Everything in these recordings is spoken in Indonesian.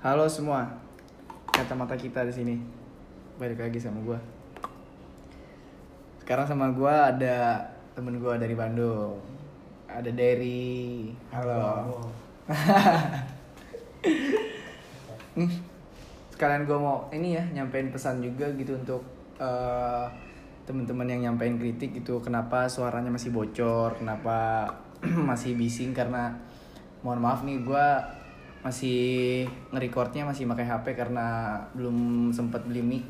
Halo semua, kacamata kita di sini. Balik lagi sama gua. Sekarang sama gua ada temen gua dari Bandung. Ada Derry. Halo. Hmm, Sekalian gua mau ini ya nyampein pesan juga gitu untuk eh, teman-teman yang nyampein kritik gitu. Kenapa suaranya masih bocor? Kenapa masih bising? Karena mohon maaf nih gua masih nge-recordnya masih pakai HP karena belum sempat beli mic.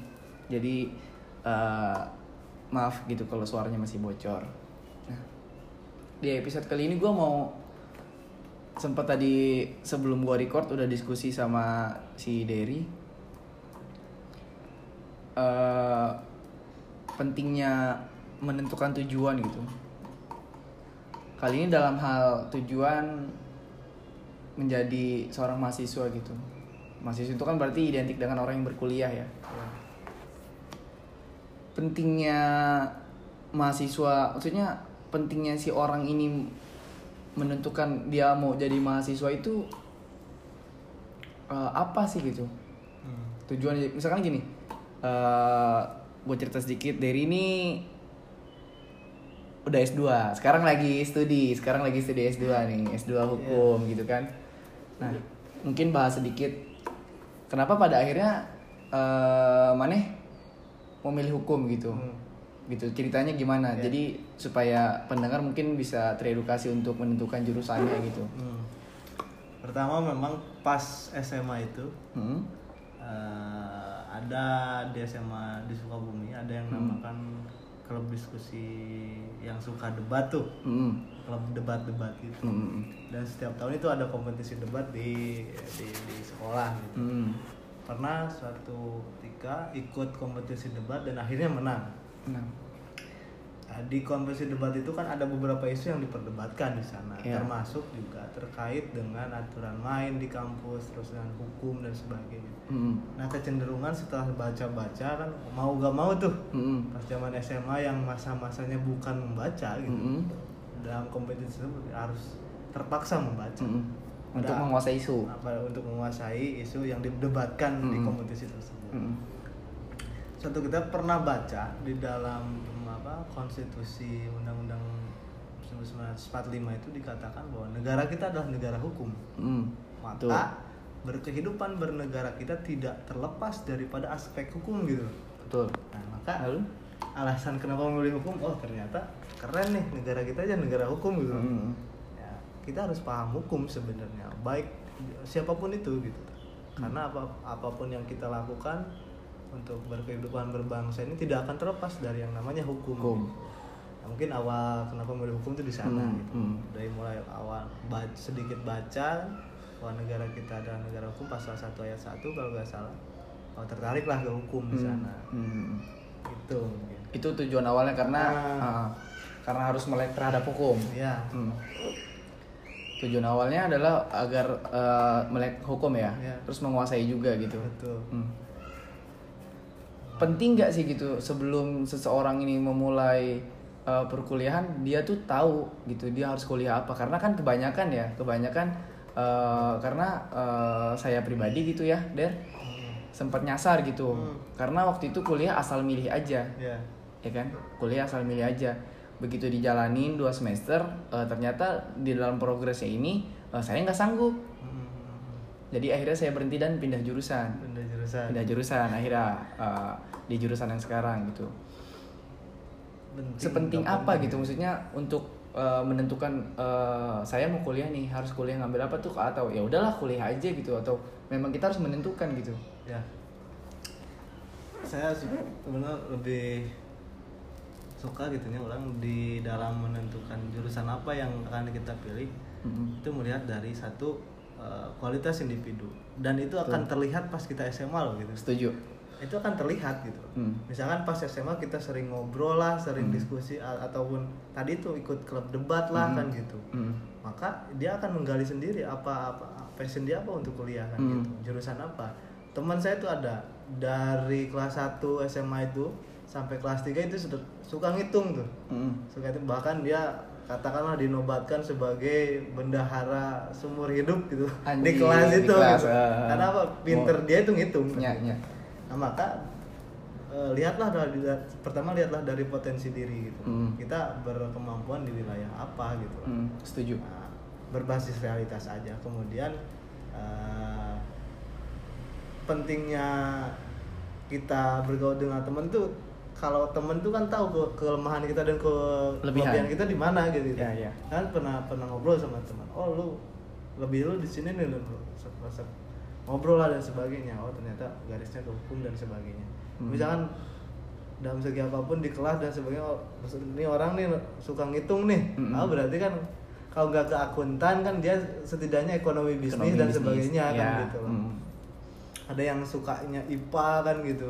Jadi eh, maaf gitu kalau suaranya masih bocor. Nah, di episode kali ini gue mau sempat tadi sebelum gue record udah diskusi sama si Derry. Eh, pentingnya menentukan tujuan gitu. Kali ini dalam hal tujuan menjadi seorang mahasiswa gitu. Mahasiswa itu kan berarti identik dengan orang yang berkuliah ya. Pentingnya mahasiswa, maksudnya pentingnya si orang ini menentukan dia mau jadi mahasiswa itu eh, apa sih gitu? Tujuan misalkan gini, eh gue cerita sedikit dari ini udah S2 sekarang lagi studi sekarang lagi studi S2 nih S2 hukum gitu kan nah mungkin bahas sedikit kenapa pada akhirnya eh maneh memilih hukum gitu Hmm. gitu ceritanya gimana Ya. jadi supaya pendengar mungkin bisa teredukasi untuk menentukan jurusannya gitu Hmm. Pertama memang pas SMA itu Hmm. eh, ada di SMA di Sukabumi ada yang Hmm. Klub diskusi yang suka debat tuh Hmm. klub debat-debat gitu Hmm. dan setiap tahun itu ada kompetisi debat di di, di sekolah gitu Hmm. pernah suatu ketika ikut kompetisi debat dan akhirnya menang Nah, di kompetisi debat itu kan ada beberapa isu yang diperdebatkan di sana, Iya. termasuk juga terkait dengan aturan main di kampus, terus dengan hukum dan sebagainya. hmm. Nah, kecenderungan setelah baca-baca kan mau gak mau tuh Hmm. pas zaman SMA yang masa-masanya bukan membaca gitu. Hmm. Dalam kompetisi itu harus terpaksa membaca. Hmm. untuk menguasai isu Apa untuk menguasai isu yang didebatkan di Mm-mm. kompetisi tersebut. Hmm. Suatu kita pernah baca di dalam apa konstitusi undang-undang 1945 itu dikatakan bahwa negara kita adalah negara hukum. Hmm. Maka berkehidupan bernegara kita tidak terlepas daripada aspek hukum gitu. betul Nah, maka lalu alasan kenapa memilih hukum oh ternyata keren nih negara kita aja negara hukum gitu. Hmm. Ya, kita harus paham hukum sebenarnya baik siapa pun itu gitu. Karena apa apa pun yang kita lakukan untuk berkehidupan berbangsa ini tidak akan terlepas dari yang namanya hukum. Hukum. Nah, mungkin awal kenapa memilih hukum itu di sana Hmm, gitu. hmm. Dari mulai awal baca, sedikit baca bahwa negara kita adalah negara hukum pasal 1 ayat 1 kalau nggak salah. Oh, tertariklah ke hukum di Hmm. sana. Hmm. Itu mungkin. itu tujuan awalnya karena Ah. ah, karena harus melek terhadap hukum Ya. Hmm. tujuan awalnya adalah agar eh, melek hukum ya Ya. terus menguasai juga gitu Betul. Hmm. Penting nggak sih gitu sebelum seseorang ini memulai eh, perkuliahan dia tuh tahu gitu dia harus kuliah apa? Karena kan kebanyakan ya kebanyakan eh, karena eh, saya pribadi gitu ya der sempat nyasar gitu. Hmm. karena waktu itu kuliah asal milih aja. Ya. ya kan? Kuliah asal milih aja. Begitu dijalanin dua semester eh, ternyata di dalam progresnya ini eh, saya nggak sanggup. Hmm. jadi akhirnya saya berhenti dan pindah jurusan. Pindah jurusan. pindah jurusan akhirnya eh, di jurusan yang sekarang gitu Penting, sepenting apa gitu maksudnya untuk eh, menentukan eh, saya mau kuliah nih harus kuliah ngambil apa tuh atau ya udahlah kuliah aja gitu atau memang kita harus menentukan gitu Ya. Saya se- sebenarnya lebih suka gitu ya orang di dalam menentukan jurusan apa yang akan kita pilih Mm-mm. itu melihat dari satu eh, kualitas individu dan itu akan terlihat pas kita SMA loh gitu. setuju Itu akan terlihat gitu. Hmm. Misalkan pas SMA kita sering ngobrol lah, sering diskusi a- ataupun tadi tuh ikut klub debat lah kan gitu. Mm. maka dia akan menggali sendiri apa apa passion dia apa untuk kuliah kan Hmm. gitu jurusan apa teman saya tuh ada dari kelas 1 SMA itu sampai kelas 3 itu sudah suka ngitung tuh Mm. suka itu bahkan dia katakanlah dinobatkan sebagai bendahara seumur hidup gitu di Anjing, kelas di itu kelas, gitu. ah. karena apa pinter Mau- dia itu ngitung Nya, nya. nah maka eh, lihatlah dari pertama lihatlah dari potensi diri gitu Hmm. kita berkemampuan di wilayah apa gitu Hmm, setuju. Nah, berbasis realitas aja kemudian eh, pentingnya kita bergaul dengan temen tuh kalau temen tuh kan tahu ke kelemahan kita dan ke Lebihan. kelebihan kita di mana gitu Ya, ya. kan pernah pernah ngobrol sama teman oh lu lebih lu di sini nih lu ngobrol lah dan sebagainya oh ternyata garisnya ke hukum dan sebagainya Hmm. misalkan dalam segi apa pun di kelas dan sebagainya oh, ini orang nih suka ngitung nih Mm-mm. oh berarti kan kalau nggak ke akuntan kan dia setidaknya ekonomi bisnis Ekonomi dan bisnis. sebagainya kan Ya, gitu loh. hmm. ada yang sukanya IPA kan gitu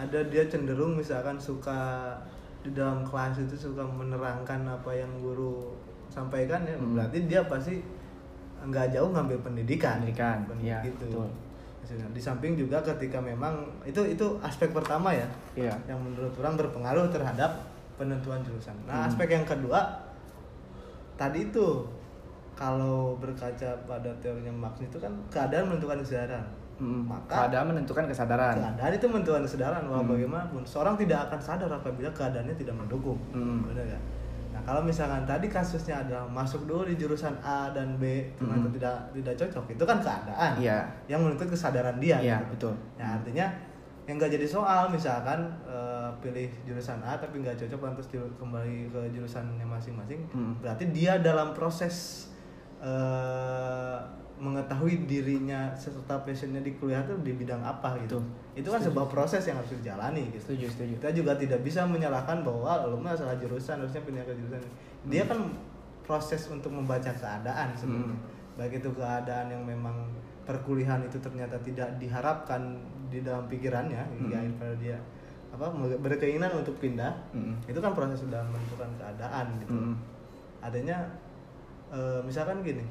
ada dia cenderung misalkan suka di dalam kelas itu suka menerangkan apa yang guru sampaikan ya Hmm. berarti dia pasti nggak jauh ngambil pendidikan Pendidikan, Ben- iya, gitu betul. Di samping juga ketika memang itu itu aspek pertama ya Iya. yang menurut orang berpengaruh terhadap penentuan jurusan. Nah, Hmm. aspek yang kedua tadi itu kalau berkaca pada teorinya Marx itu kan keadaan menentukan kesadaran. Hmm, Maka keadaan menentukan kesadaran. keadaan itu menentukan kesadaran bahwa Hmm. bagaimanapun seorang tidak akan sadar apabila keadaannya tidak mendukung. Hmm. Benar kan? Nah, kalau misalkan tadi kasusnya adalah masuk dulu di jurusan A dan B ternyata Hmm. tidak tidak cocok, itu kan keadaan Iya. yang menuntut kesadaran dia. Iya, gitu. betul. Nah, artinya yang nggak jadi soal misalkan eh, pilih jurusan A tapi nggak cocok lantas kembali ke jurusannya masing-masing Hmm. berarti dia dalam proses eh, mengetahui dirinya serta passionnya di kuliah itu di bidang apa gitu Betul. itu kan sebuah proses yang harus dijalani gitu Setuju, setuju. kita juga tidak bisa menyalahkan bahwa lo mah salah jurusan harusnya pindah ke jurusan dia kan proses untuk membaca keadaan sebenarnya Hmm. baik itu keadaan yang memang perkuliahan itu ternyata tidak diharapkan di dalam pikirannya hingga Hmm. akhirnya dia apa berkeinginan untuk pindah Hmm. itu kan proses sudah menentukan keadaan gitu Hmm. adanya eh, misalkan gini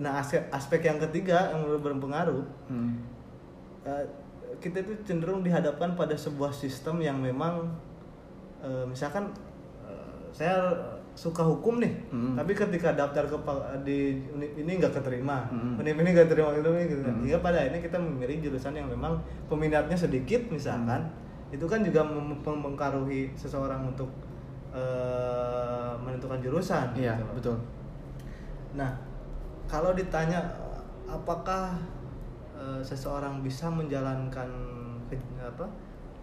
nah aspek aspek yang ketiga yang berpengaruh Hmm. eh, kita itu cenderung dihadapkan pada sebuah sistem yang memang eh, misalkan eh, saya suka hukum nih Hmm. tapi ketika daftar ke di ini nggak keterima Hmm. univ ini nggak terima gitu, gitu. Hmm. hingga pada akhirnya kita memilih jurusan yang memang peminatnya sedikit misalkan itu kan juga mem- mempengaruhi seseorang untuk eh, menentukan jurusan Iya, gitu betul. Nah, kalau ditanya apakah eh, seseorang bisa menjalankan ke- apa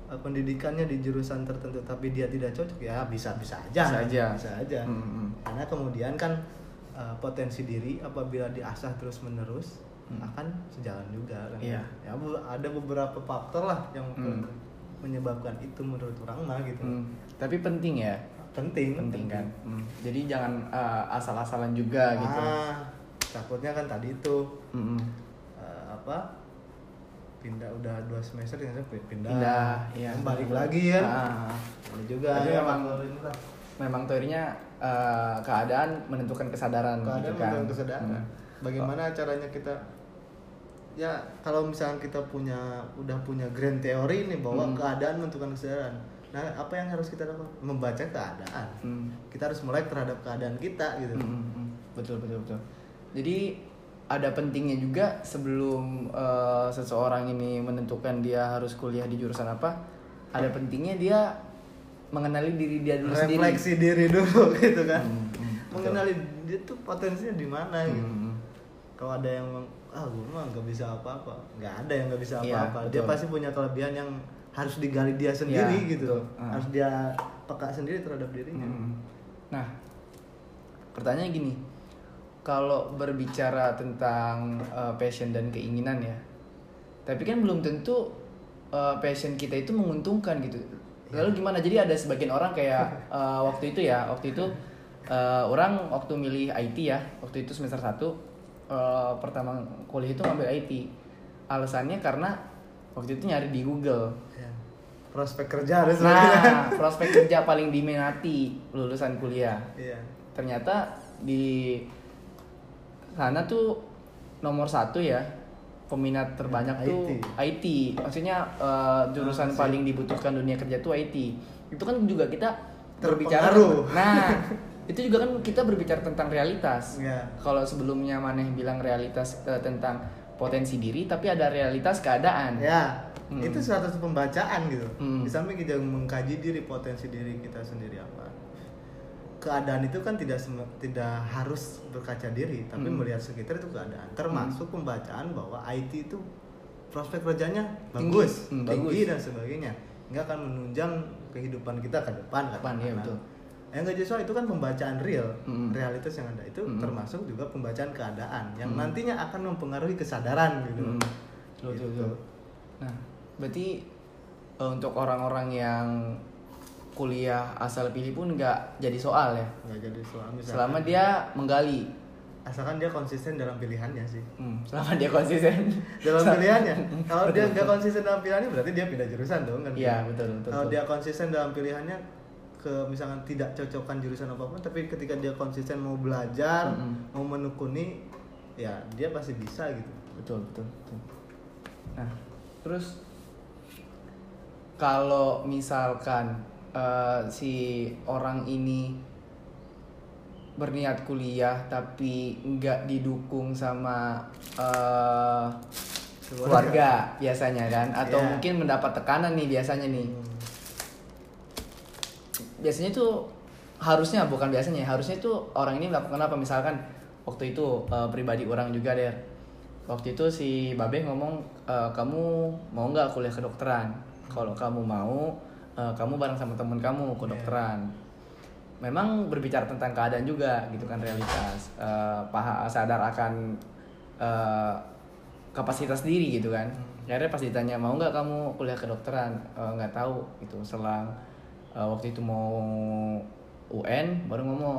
eh, pendidikannya di jurusan tertentu tapi dia tidak cocok ya bisa bisa aja Bisa aja. bisa aja Hmm, hmm. karena kemudian kan eh, potensi diri apabila diasah terus menerus Hmm. akan sejalan juga kan Iya. ya ada beberapa faktor lah yang Hmm. menyebabkan itu menurut orang mah gitu Hmm. Tapi penting ya. penting Penting kan. Hmm. Jadi jangan uh, asal-asalan juga gitu. Takutnya kan tadi itu Hmm. eh, apa pindah udah dua semester ternyata pindah, Pindah, iya. Kan balik lagi kan Ah. Ada juga Jadi ya, memang memang teorinya uh, keadaan menentukan kesadaran keadaan gitu kan. menentukan kesadaran Hmm. bagaimana caranya kita ya kalau misalnya kita punya udah punya grand teori nih bahwa Hmm. keadaan menentukan kesadaran nah apa yang harus kita lakukan membaca keadaan Hmm. kita harus mulai terhadap keadaan kita gitu Hmm, hmm, hmm. Betul betul betul. Jadi ada pentingnya juga sebelum uh, seseorang ini menentukan dia harus kuliah di jurusan apa, ada pentingnya dia mengenali diri dia dulu sendiri. refleksi diri dulu gitu kan Hmm, hmm, betul. mengenali dia tuh potensinya di mana Hmm, gitu hmm. kalau ada yang ah gue mah nggak bisa apa-apa nggak ada yang nggak bisa Iya, apa-apa dia betul. pasti punya kelebihan yang harus digali dia sendiri Iya, gitu betul. Ah. harus dia peka sendiri terhadap dirinya Hmm. Nah, pertanyaannya gini, kalau berbicara tentang uh, passion dan keinginan ya, tapi kan belum tentu uh, passion kita itu menguntungkan gitu. Lalu gimana? Jadi ada sebagian orang kayak uh, waktu itu ya, waktu itu uh, orang waktu milih IT ya, waktu itu semester 1 uh, pertama kuliah itu ngambil IT. Alasannya karena waktu itu nyari di Google. Ya. prospek kerja harus Nah, prospek kerja paling diminati lulusan kuliah. iya Ternyata di sana tuh nomor satu ya peminat terbanyak tuh IT. Maksudnya eh, jurusan Ah, sih. paling dibutuhkan dunia kerja tuh IT. Itu kan juga kita berbicara. Nah, itu juga kan kita berbicara tentang realitas Iya. kalau sebelumnya maneh bilang realitas eh, tentang potensi diri tapi ada realitas keadaan ya Hmm. itu suatu pembacaan gitu Hmm. di samping kita mengkaji diri potensi diri kita sendiri apa keadaan itu kan tidak tidak harus berkaca diri tapi Hmm. melihat sekitar itu keadaan termasuk pembacaan bahwa IT itu prospek kerjanya Tinggi. bagus Hmm, tinggi bagus. dan sebagainya nggak akan menunjang kehidupan kita ke depan Depan, iya, katakanlah. betul. yang nggak justru itu kan pembacaan real Hmm. realitas yang ada itu Hmm. termasuk juga pembacaan keadaan yang Hmm. nantinya akan mempengaruhi kesadaran gitu Hmm. Betul, betul, Gitu. betul. Nah, berarti eh, untuk orang-orang yang kuliah asal pilih pun nggak jadi soal ya. nggak jadi soal misalkan- Selama dia menggali, asalkan dia konsisten dalam pilihannya sih. Hmm, selama dia konsisten. dalam pilihannya? Kalau dia nggak konsisten dalam pilihannya berarti dia pindah jurusan dong kan? Iya, betul, betul, kalau dia konsisten dalam pilihannya ke misalkan tidak cocokkan jurusan apa pun tapi ketika dia konsisten mau belajar Mm-mm. mau menekuni ya dia pasti bisa gitu. Betul betul betul. Nah terus kalau misalkan eh, si orang ini berniat kuliah tapi nggak didukung sama eh, keluarga biasanya kan atau Iya. mungkin mendapat tekanan nih biasanya nih Hmm. biasanya tuh harusnya bukan biasanya harusnya tuh orang ini melakukan apa misalkan waktu itu eh, pribadi orang juga der waktu itu si babe ngomong eh, kamu mau nggak kuliah kedokteran kalau kamu mau eh, kamu bareng sama temen kamu kedokteran memang berbicara tentang keadaan juga gitu kan realitas. Eh, paha sadar akan eh, kapasitas diri gitu kan. Akhirnya pas ditanya mau nggak kamu kuliah kedokteran nggak tahu gitu selang. Eh, waktu itu mau UN baru ngomong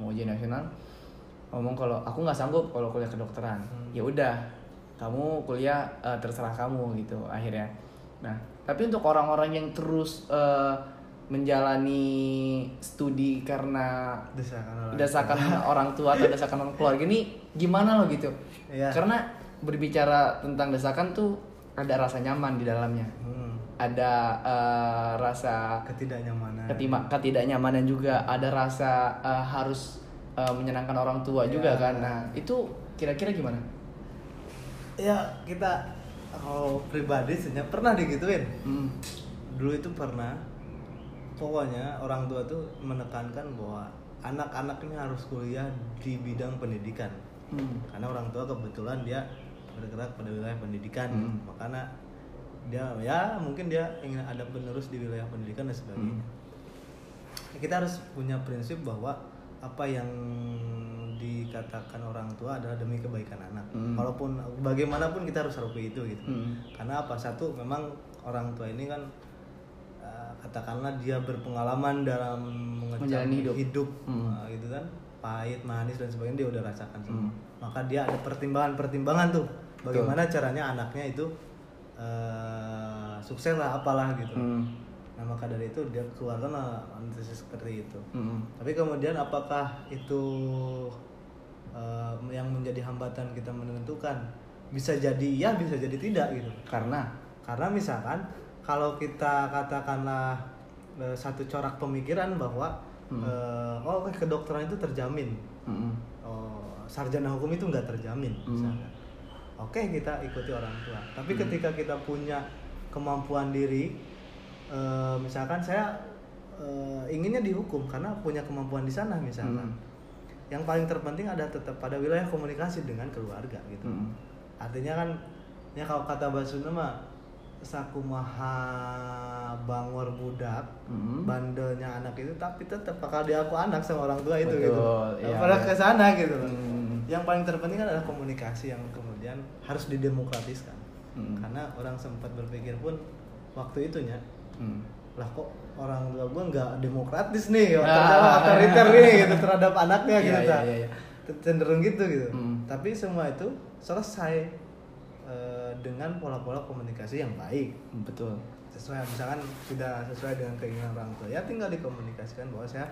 mau ujian nasional. Ngomong kalau aku nggak sanggup kalau kuliah kedokteran Hmm. ya udah kamu kuliah eh, terserah kamu gitu akhirnya. Nah tapi untuk orang-orang yang terus eh, menjalani studi karena desakan orang desakan orang tua atau desakan orang keluarga ini gimana lo gitu? Iya. karena berbicara tentang desakan tuh ada rasa nyaman di dalamnya. Hmm. ada eh, rasa ketidaknyamanan. ketima ketidaknyamanan juga. Ada rasa eh, harus eh, menyenangkan orang tua Ya. juga kan. Nah itu kira-kira gimana? Ya kita kalau pribadi sebenarnya pernah digituin Hmm. dulu itu pernah pokoknya orang tua tuh menekankan bahwa anak-anaknya harus kuliah di bidang pendidikan Hmm. karena orang tua kebetulan dia bergerak pada wilayah pendidikan Hmm. makanya dia ya mungkin dia ingin ada penerus di wilayah pendidikan dan sebagainya Hmm. kita harus punya prinsip bahwa apa yang dikatakan orang tua adalah demi kebaikan anak Hmm. walaupun bagaimanapun kita harus akui itu gitu Hmm. karena apa satu memang orang tua ini kan uh, katakanlah dia berpengalaman dalam Menjalani hidup. hidup Hmm. uh, gitu kan pahit manis dan sebagainya dia udah rasakan semua Hmm. maka dia ada pertimbangan-pertimbangan tuh bagaimana caranya anaknya itu uh, sukses lah apalah gitu Hmm. nah maka dari itu dia keluarkan analisis seperti itu Hmm. tapi kemudian apakah itu uh, yang menjadi hambatan kita menentukan bisa jadi iya bisa jadi tidak gitu karena karena misalkan kalau kita katakanlah eh, satu corak pemikiran bahwa Hmm. eh, oh kedokteran itu terjamin, Hmm. oh, sarjana hukum itu nggak terjamin, Hmm. misalnya. Oke kita ikuti orang tua. Tapi Hmm. ketika kita punya kemampuan diri, eh, misalkan saya eh, inginnya dihukum karena punya kemampuan di sana misalkan. Hmm. Yang paling terpenting ada tetap pada wilayah komunikasi dengan keluarga gitu Hmm. artinya kan ya kalau kata Basuna mah sakumaha bangor budak Hmm. bandelnya anak itu tapi tetap bakal diaku anak sama orang tua itu Betul, gitu iya, pada ke sana gitu. Hmm. yang paling terpenting adalah komunikasi yang kemudian harus didemokratiskan Hmm. karena orang sempat berpikir pun waktu itunya Hmm. Lah kok orang tua gue nggak demokratis nih Ah. otoriter nih gitu terhadap anaknya Iya, gitu iya, iya, iya. cenderung gitu gitu Hmm. tapi semua itu selesai eh, dengan pola-pola komunikasi yang baik betul sesuai misalkan sudah sesuai dengan keinginan orang tua ya tinggal dikomunikasikan bahwa saya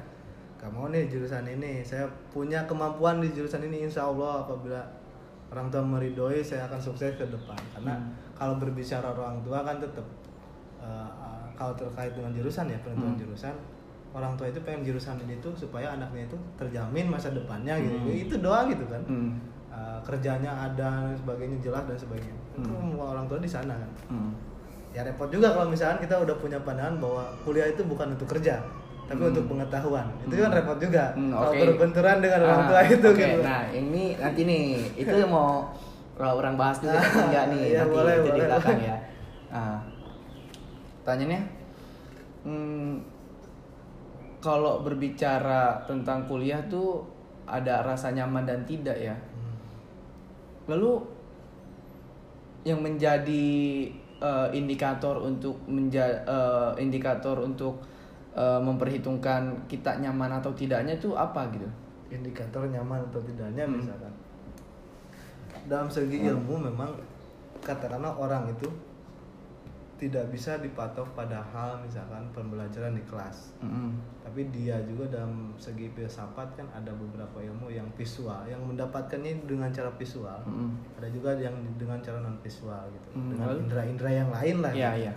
gak mau nih jurusan ini saya punya kemampuan di jurusan ini insya Allah apabila orang tua meridoi saya akan sukses ke depan karena Hmm. kalau berbicara orang tua kan tetap eh, kalau terkait dengan jurusan ya penentuan Hmm. jurusan orang tua itu pengen jurusan ini tuh supaya anaknya itu terjamin masa depannya gitu Hmm. itu doa gitu kan Hmm. Uh, kerjanya ada dan sebagainya jelas dan sebagainya itu Hmm. semua orang tua di sana kan Hmm. ya repot juga kalau misalkan kita udah punya pandangan bahwa kuliah itu bukan untuk kerja tapi Hmm. untuk pengetahuan itu kan repot juga Hmm, kalau oke. berbenturan dengan orang Ah, tua itu oke. gitu Nah, ini nanti nih, itu mau kalau orang bahas dulu tapi enggak nih, Iya, nanti boleh, itu di boleh. belakang ya. Nah, tanyanya, hmm, kalau berbicara tentang kuliah tuh ada rasa nyaman dan tidak ya. Hmm. Lalu yang menjadi eh, indikator untuk menja eh, indikator untuk eh, memperhitungkan kita nyaman atau tidaknya itu apa gitu? indikator nyaman atau tidaknya Hmm. misalkan dalam segi ilmu memang katakanlah orang itu tidak bisa dipatok pada hal misalkan pembelajaran di kelas Mm-mm. tapi dia juga dalam segi filsafat kan ada beberapa ilmu yang visual yang mendapatkannya dengan cara visual Mm-mm. ada juga yang dengan cara non visual gitu Hmm, dengan indera-indera yang lain lah Iya gitu. iya.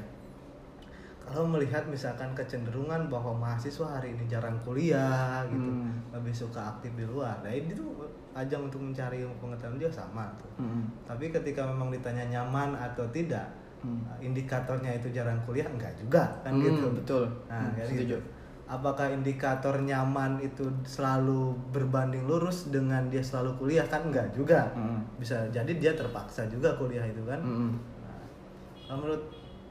kalau melihat misalkan kecenderungan bahwa mahasiswa hari ini jarang kuliah gitu Hmm. lebih suka aktif di luar nah itu ajang untuk mencari ilmu pengetahuan dia sama tuh Mm-mm. tapi ketika memang ditanya nyaman atau tidak Hmm. indikatornya itu jarang kuliah enggak juga kan Hmm, gitu betul. nah Hmm, kayak setuju. gitu apakah indikator nyaman itu selalu berbanding lurus dengan dia selalu kuliah kan enggak juga Mm-mm. bisa jadi dia terpaksa juga kuliah itu kan Mm-mm. Nah, menurut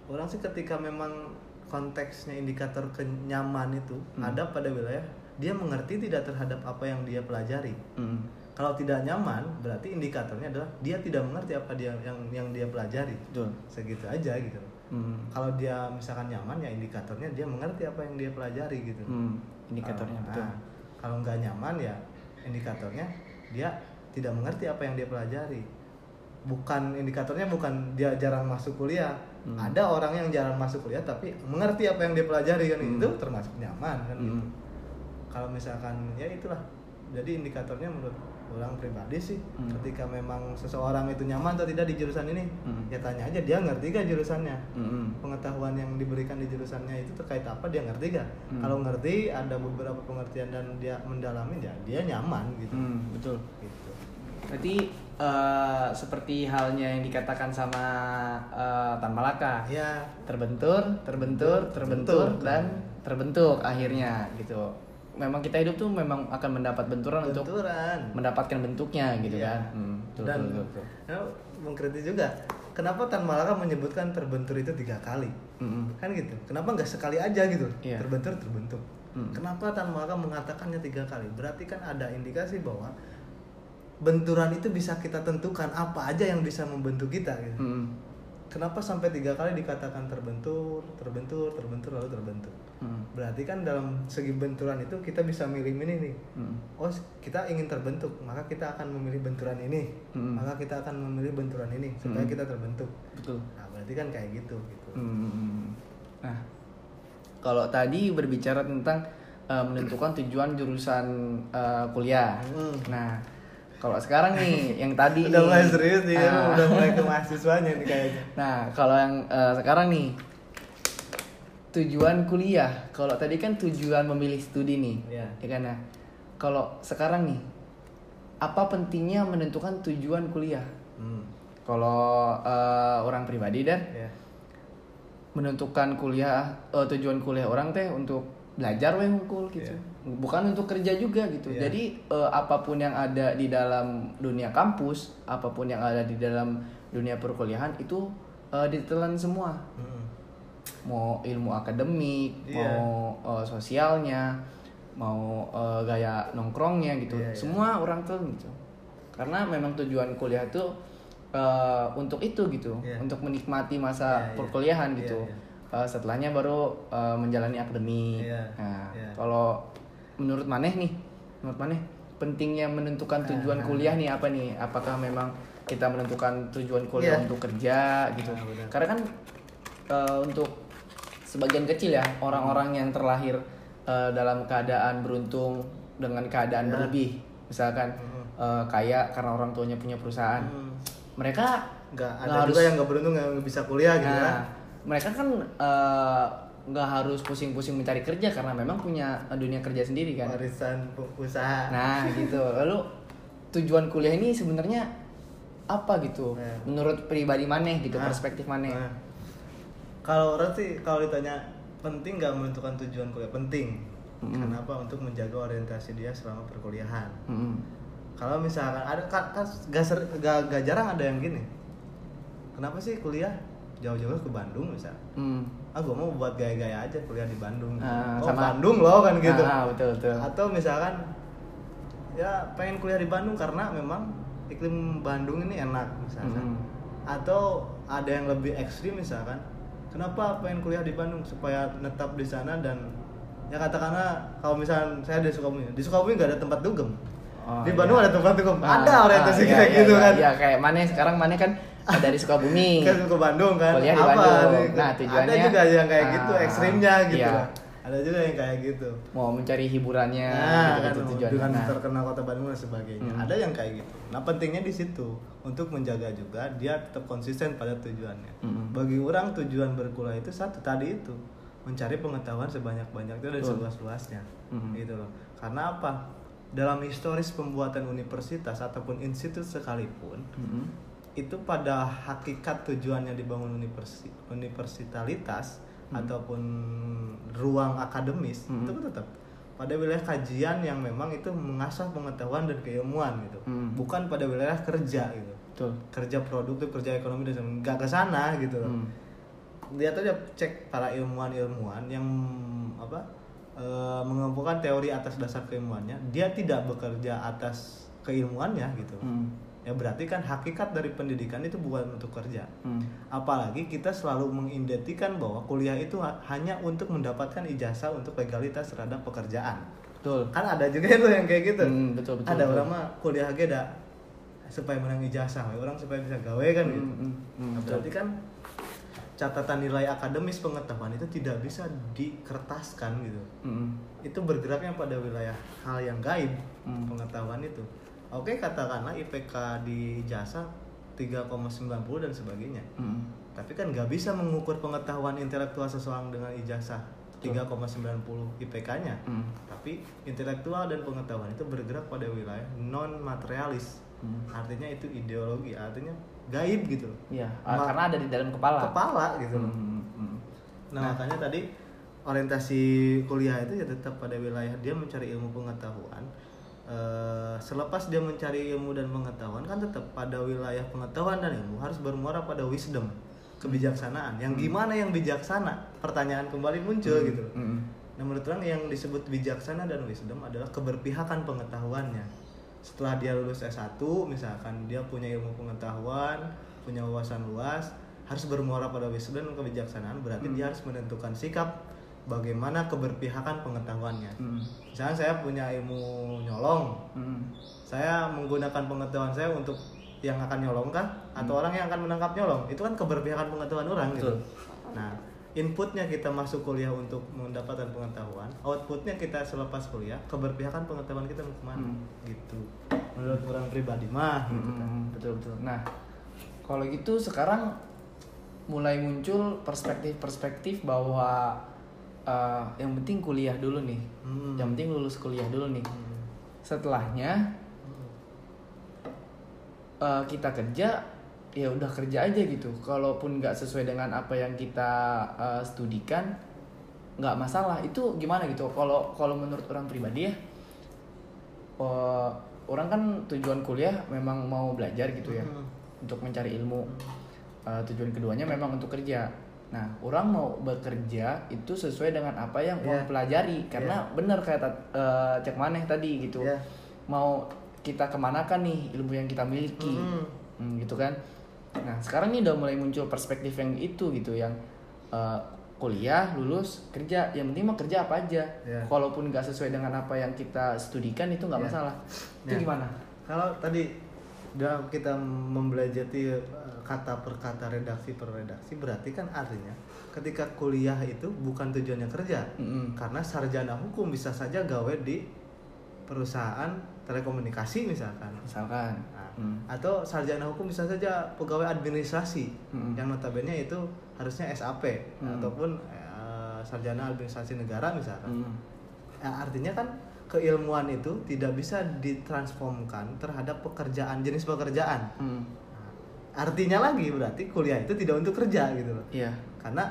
orang sih ketika memang konteksnya indikator kenyaman itu Hmm. ada pada wilayah dia mengerti tidak terhadap apa yang dia pelajari. Mm-mm. Kalau tidak nyaman berarti indikatornya adalah dia tidak mengerti apa dia yang yang dia pelajari. Betul. Segitu aja gitu. Mm. Kalau dia misalkan nyaman ya indikatornya dia mengerti apa yang dia pelajari gitu. Mm. Indikatornya Nah, betul. Kalau nggak nyaman ya indikatornya dia tidak mengerti apa yang dia pelajari. Bukan indikatornya bukan dia jarang masuk kuliah. Hmm. Ada orang yang jarang masuk kuliah tapi mengerti apa yang dia pelajari kan Hmm. itu termasuk nyaman kan gitu. Mm. Kalau misalkan ya itulah. Jadi indikatornya menurut orang pribadi sih Hmm. ketika memang seseorang itu nyaman atau tidak di jurusan ini Hmm. ya tanya aja dia ngerti gak jurusannya Mm-mm. pengetahuan yang diberikan di jurusannya itu terkait apa dia ngerti gak? Hmm. Kalau ngerti ada beberapa pengertian dan dia mendalami ya dia nyaman gitu. Mm, betul. Gitu. Berarti eh, seperti halnya yang dikatakan sama eh, Tan Malaka, Ya, terbentur, terbentur, terbentur, Terbentuk. dan terbentuk akhirnya gitu. Memang kita hidup tuh memang akan mendapat benturan untuk benturan. mendapatkan bentuknya gitu Iya. kan. Hmm, betul, dan betul, betul, betul. ya, mengkritik juga. Kenapa Tan Malaka menyebutkan terbentur itu tiga kali? Mm-mm. Kan gitu. Kenapa nggak sekali aja gitu? Iya. Terbentur, terbentuk. Hmm. Kenapa Tan Malaka mengatakannya tiga kali? Berarti kan ada indikasi bahwa benturan itu bisa kita tentukan apa aja yang bisa membentuk kita gitu. Mm-mm. Kenapa sampai tiga kali dikatakan terbentur, terbentur, terbentur lalu terbentuk? Mm. Berarti kan dalam segi benturan itu kita bisa milih-milih nih. Mm. Oh kita ingin terbentuk, maka kita akan memilih benturan ini. Hmm. Maka kita akan memilih benturan ini supaya Hmm. kita terbentuk. Betul. Nah berarti kan kayak gitu gitu. Hmm. Nah, kalau tadi berbicara tentang eh, menentukan tujuan jurusan eh, kuliah. Hmm. Nah, kalau sekarang nih yang tadi Udah mulai serius nih, ah, udah mulai ke mahasiswanya nih kayaknya. Nah, kalau yang eh, sekarang nih tujuan kuliah. Kalau tadi kan tujuan memilih studi nih. Iya. Ya kan nah. Kalau sekarang nih apa pentingnya menentukan tujuan kuliah? Hmm. Kalau eh, orang pribadi dan Ya. menentukan kuliah eh, tujuan kuliah orang teh untuk belajar weh hungkul gitu Iya. Bukan untuk kerja juga gitu Iya. jadi eh, apa pun yang ada di dalam dunia kampus apa pun yang ada di dalam dunia perkuliahan itu eh, ditelan semua Hmm. mau ilmu akademik Iya. mau eh, sosialnya mau eh, gaya nongkrongnya gitu Iya, iya. semua orang tuh gitu karena memang tujuan kuliah itu eh, untuk itu gitu Iya. untuk menikmati masa Iya, iya. perkuliahan gitu iya. Eh, setelahnya baru eh, menjalani akademik Iya, nah iya. kalau menurut maneh nih menurut maneh pentingnya menentukan tujuan Ah. kuliah nih apa nih apakah memang kita menentukan tujuan kuliah Iya. untuk kerja gitu Ah, benar. karena kan eh, untuk sebagian kecil ya orang-orang yang terlahir eh, dalam keadaan beruntung dengan keadaan Ya. berlebih misalkan eh, kaya karena orang tuanya punya perusahaan Hmm. mereka Nggak nggak ada juga yang nggak beruntung yang bisa kuliah gitu nah, kan. mereka kan eh, nggak harus pusing-pusing mencari kerja karena memang punya dunia kerja sendiri kan? Warisan usaha. Nah gitu. Lalu tujuan kuliah ini sebenarnya apa gitu? Nah. menurut pribadi maneh gitu Nah, perspektif maneh. Nah. kalau orang sih kalau ditanya penting nggak menentukan tujuan kuliah? Penting. Mm-mm. kenapa? Untuk menjaga orientasi dia selama perkuliahan. Mm-mm. kalau misalkan ada kan, kan gak, ser- gak- gak jarang ada yang gini. Kenapa sih kuliah jauh-jauh ke Bandung misal? Hmm. Ah gue mau buat gaya-gaya aja kuliah di Bandung. Ah, oh sama- Bandung loh kan gitu. Ah, betul betul. Atau misalkan ya pengen kuliah di Bandung karena memang iklim Bandung ini enak misalkan. Mm. atau ada yang lebih ekstrim misalkan. Kenapa pengen kuliah di Bandung? Supaya netap di sana dan ya katakanlah kalau misalnya saya di Sukabumi di Sukabumi nggak ada tempat dugem. Oh, di Bandung iya. ada tempat dugem. Ah, ada orientasi ah, iya, kayak iya, gitu iya, kan. Iya kayak mana sekarang mana kan dari Sukabumi. kan ke Bandung kan Kuliah di apa Bandung. nih? Nah, tujuannya- ada juga yang kayak gitu Ah, ekstrimnya gitu iya. lah. ada juga yang kayak gitu Mau mencari hiburannya nah, gitu, kan gitu tujuannya. dengan Nah, terkenal kota Bandung dan sebagainya Hmm. ada yang kayak gitu nah pentingnya di situ untuk menjaga juga dia tetap konsisten pada tujuannya Mm-mm. bagi orang tujuan berkuliah itu satu tadi itu mencari pengetahuan sebanyak banyaknya dan seluas-luasnya Mm-mm. gitu loh karena apa dalam historis pembuatan universitas ataupun institut sekalipun mm-mm. Itu pada hakikat tujuannya dibangun universi universitalitas Hmm. ataupun ruang akademis Hmm. itu kan tetap pada wilayah kajian yang memang itu mengasah pengetahuan dan keilmuan gitu Hmm. bukan pada wilayah kerja gitu Betul. kerja produktif kerja ekonomi dan nggak ke sana gitu Hmm. lihat aja cek para ilmuwan-ilmuwan yang apa eh, mengumpulkan teori atas dasar keilmuannya dia tidak bekerja atas keilmuannya gitu Hmm. Ya berarti kan hakikat dari pendidikan itu bukan untuk kerja Hmm. apalagi kita selalu mengidentikan bahwa kuliah itu ha- hanya untuk mendapatkan ijazah untuk legalitas terhadap pekerjaan Betul. kan ada juga itu yang kayak gitu Hmm, betul, betul, ada betul. orang mah kuliah aja dah supaya menang ijazah orang supaya bisa gawe kan gitu Hmm, hmm, hmm, Nah, betul. berarti kan catatan nilai akademis pengetahuan itu tidak bisa dikertaskan gitu Hmm. itu bergeraknya pada wilayah hal yang gaib Hmm. pengetahuan itu oke katakanlah IPK di jasa 3,90 dan sebagainya Hmm. tapi kan nggak bisa mengukur pengetahuan intelektual seseorang dengan ijazah 3,90 IPK-nya Hmm. tapi intelektual dan pengetahuan itu bergerak pada wilayah non materialis Hmm. artinya itu ideologi artinya gaib gitu loh. Iya, Ma- karena ada di dalam kepala. kepala gitu loh. Hmm, hmm. Nah, makanya tadi orientasi kuliah itu ya tetap pada wilayah dia mencari ilmu pengetahuan. Eh, selepas dia mencari ilmu dan pengetahuan kan tetap pada wilayah pengetahuan dan ilmu harus bermuara pada wisdom, kebijaksanaan. Yang gimana yang bijaksana? Pertanyaan kembali muncul gitu. loh. Hmm. Nah, menurut orang yang disebut bijaksana dan wisdom adalah keberpihakan pengetahuannya. Setelah dia lulus S1, misalkan dia punya ilmu pengetahuan, punya wawasan luas, harus bermuara pada wisdom dan kebijaksanaan, berarti Hmm. dia harus menentukan sikap bagaimana keberpihakan pengetahuannya. Hmm. Misalnya saya punya ilmu nyolong, Hmm. saya menggunakan pengetahuan saya untuk yang akan nyolong kah atau orang yang akan menangkap nyolong itu kan keberpihakan pengetahuan orang gitu. Betul. Nah, inputnya kita masuk kuliah untuk mendapatkan pengetahuan, outputnya kita selepas kuliah keberpihakan pengetahuan kita mau ke mana Hmm. gitu. Menurut orang pribadi mah gitu kan. Hmm, betul betul. Nah, kalau gitu sekarang mulai muncul perspektif-perspektif bahwa eh, yang penting kuliah dulu nih. Hmm. Yang penting lulus kuliah dulu nih. Hmm. Setelahnya eh, kita kerja ya udah kerja aja gitu. Kalaupun nggak sesuai dengan apa yang kita eh, studikan nggak masalah. Itu gimana gitu? Kalau kalau menurut orang pribadi ya, eh, orang kan tujuan kuliah memang mau belajar gitu ya Hmm. untuk mencari ilmu. Eh, tujuan keduanya memang untuk kerja. Nah, orang mau bekerja itu sesuai dengan apa yang orang Iya. pelajari karena benar kayak tat- eh, cek maneh tadi gitu. Iya. Mau kita kemanakan nih ilmu yang kita miliki, Hmm. Hmm, gitu kan? Nah, sekarang ini udah mulai muncul perspektif yang itu gitu yang eh, kuliah lulus kerja yang penting mah kerja apa aja. Iya. Kalaupun nggak sesuai dengan apa yang kita studikan itu nggak Iya. masalah. Itu Iya. gimana? Kalau tadi dalam kita membelajari eh, kata per kata redaksi per redaksi berarti kan artinya ketika kuliah itu bukan tujuannya kerja Mm-mm. karena sarjana hukum bisa saja gawe di perusahaan telekomunikasi misalkan Misalkan. Nah, Hmm. atau sarjana hukum bisa saja pegawai administrasi Mm-mm. yang notabene itu harusnya SAP Mm. ataupun eh, sarjana administrasi negara misalkan Hmm. Ya, artinya kan keilmuan itu tidak bisa ditransformkan terhadap pekerjaan jenis pekerjaan Hmm. artinya lagi berarti kuliah itu tidak untuk kerja gitu loh Iya. karena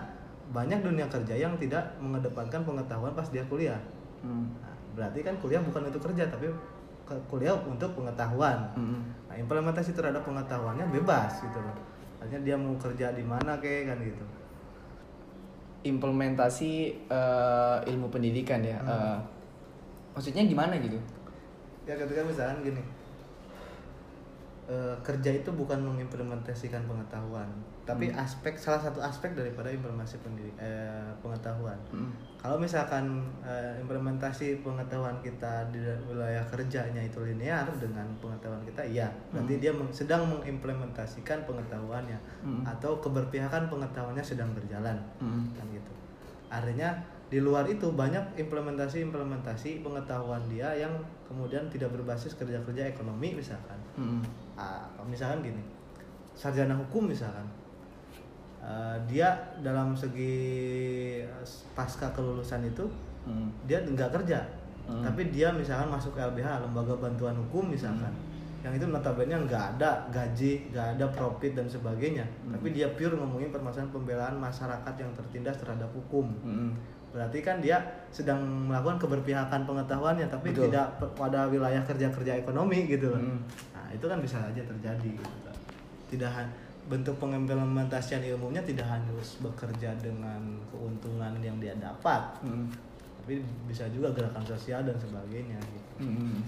banyak dunia kerja yang tidak mengedepankan pengetahuan pas dia kuliah Hmm. Nah, berarti kan kuliah bukan untuk kerja tapi kuliah untuk pengetahuan Hmm. nah implementasi terhadap pengetahuannya bebas gitu loh artinya dia mau kerja di mana kayak kan gitu Implementasi eh, ilmu pendidikan ya. Hmm. eh, maksudnya gimana gitu? ya ketika misalkan gini eh, kerja itu bukan mengimplementasikan pengetahuan tapi Hmm. aspek salah satu aspek daripada implementasi pendidik eh, pengetahuan Hmm. kalau misalkan eh, implementasi pengetahuan kita di wilayah kerjanya itu linear dengan pengetahuan kita iya berarti Hmm. dia meng- sedang mengimplementasikan pengetahuannya Hmm. atau keberpihakan pengetahuannya sedang berjalan Hmm. kan gitu artinya di luar itu banyak implementasi-implementasi pengetahuan dia yang kemudian tidak berbasis kerja-kerja ekonomi misalkan Hmm. Ah, misalkan gini sarjana hukum misalkan Ah, dia dalam segi eh, pasca kelulusan itu Hmm. dia nggak kerja Hmm. tapi dia misalkan masuk LBH lembaga bantuan hukum misalkan yang itu notabene nggak ada gaji nggak ada profit dan sebagainya Hmm. tapi dia pure ngomongin permasalahan pembelaan masyarakat yang tertindas terhadap hukum Hmm. Berarti kan dia sedang melakukan keberpihakan pengetahuannya tapi Betul. tidak pada wilayah kerja-kerja ekonomi gitu loh Hmm. nah itu kan bisa aja terjadi gitu kan. tidak bentuk pengimplementasian ilmunya tidak harus bekerja dengan keuntungan yang dia dapat Hmm. tapi bisa juga gerakan sosial dan sebagainya gitu. Hmm.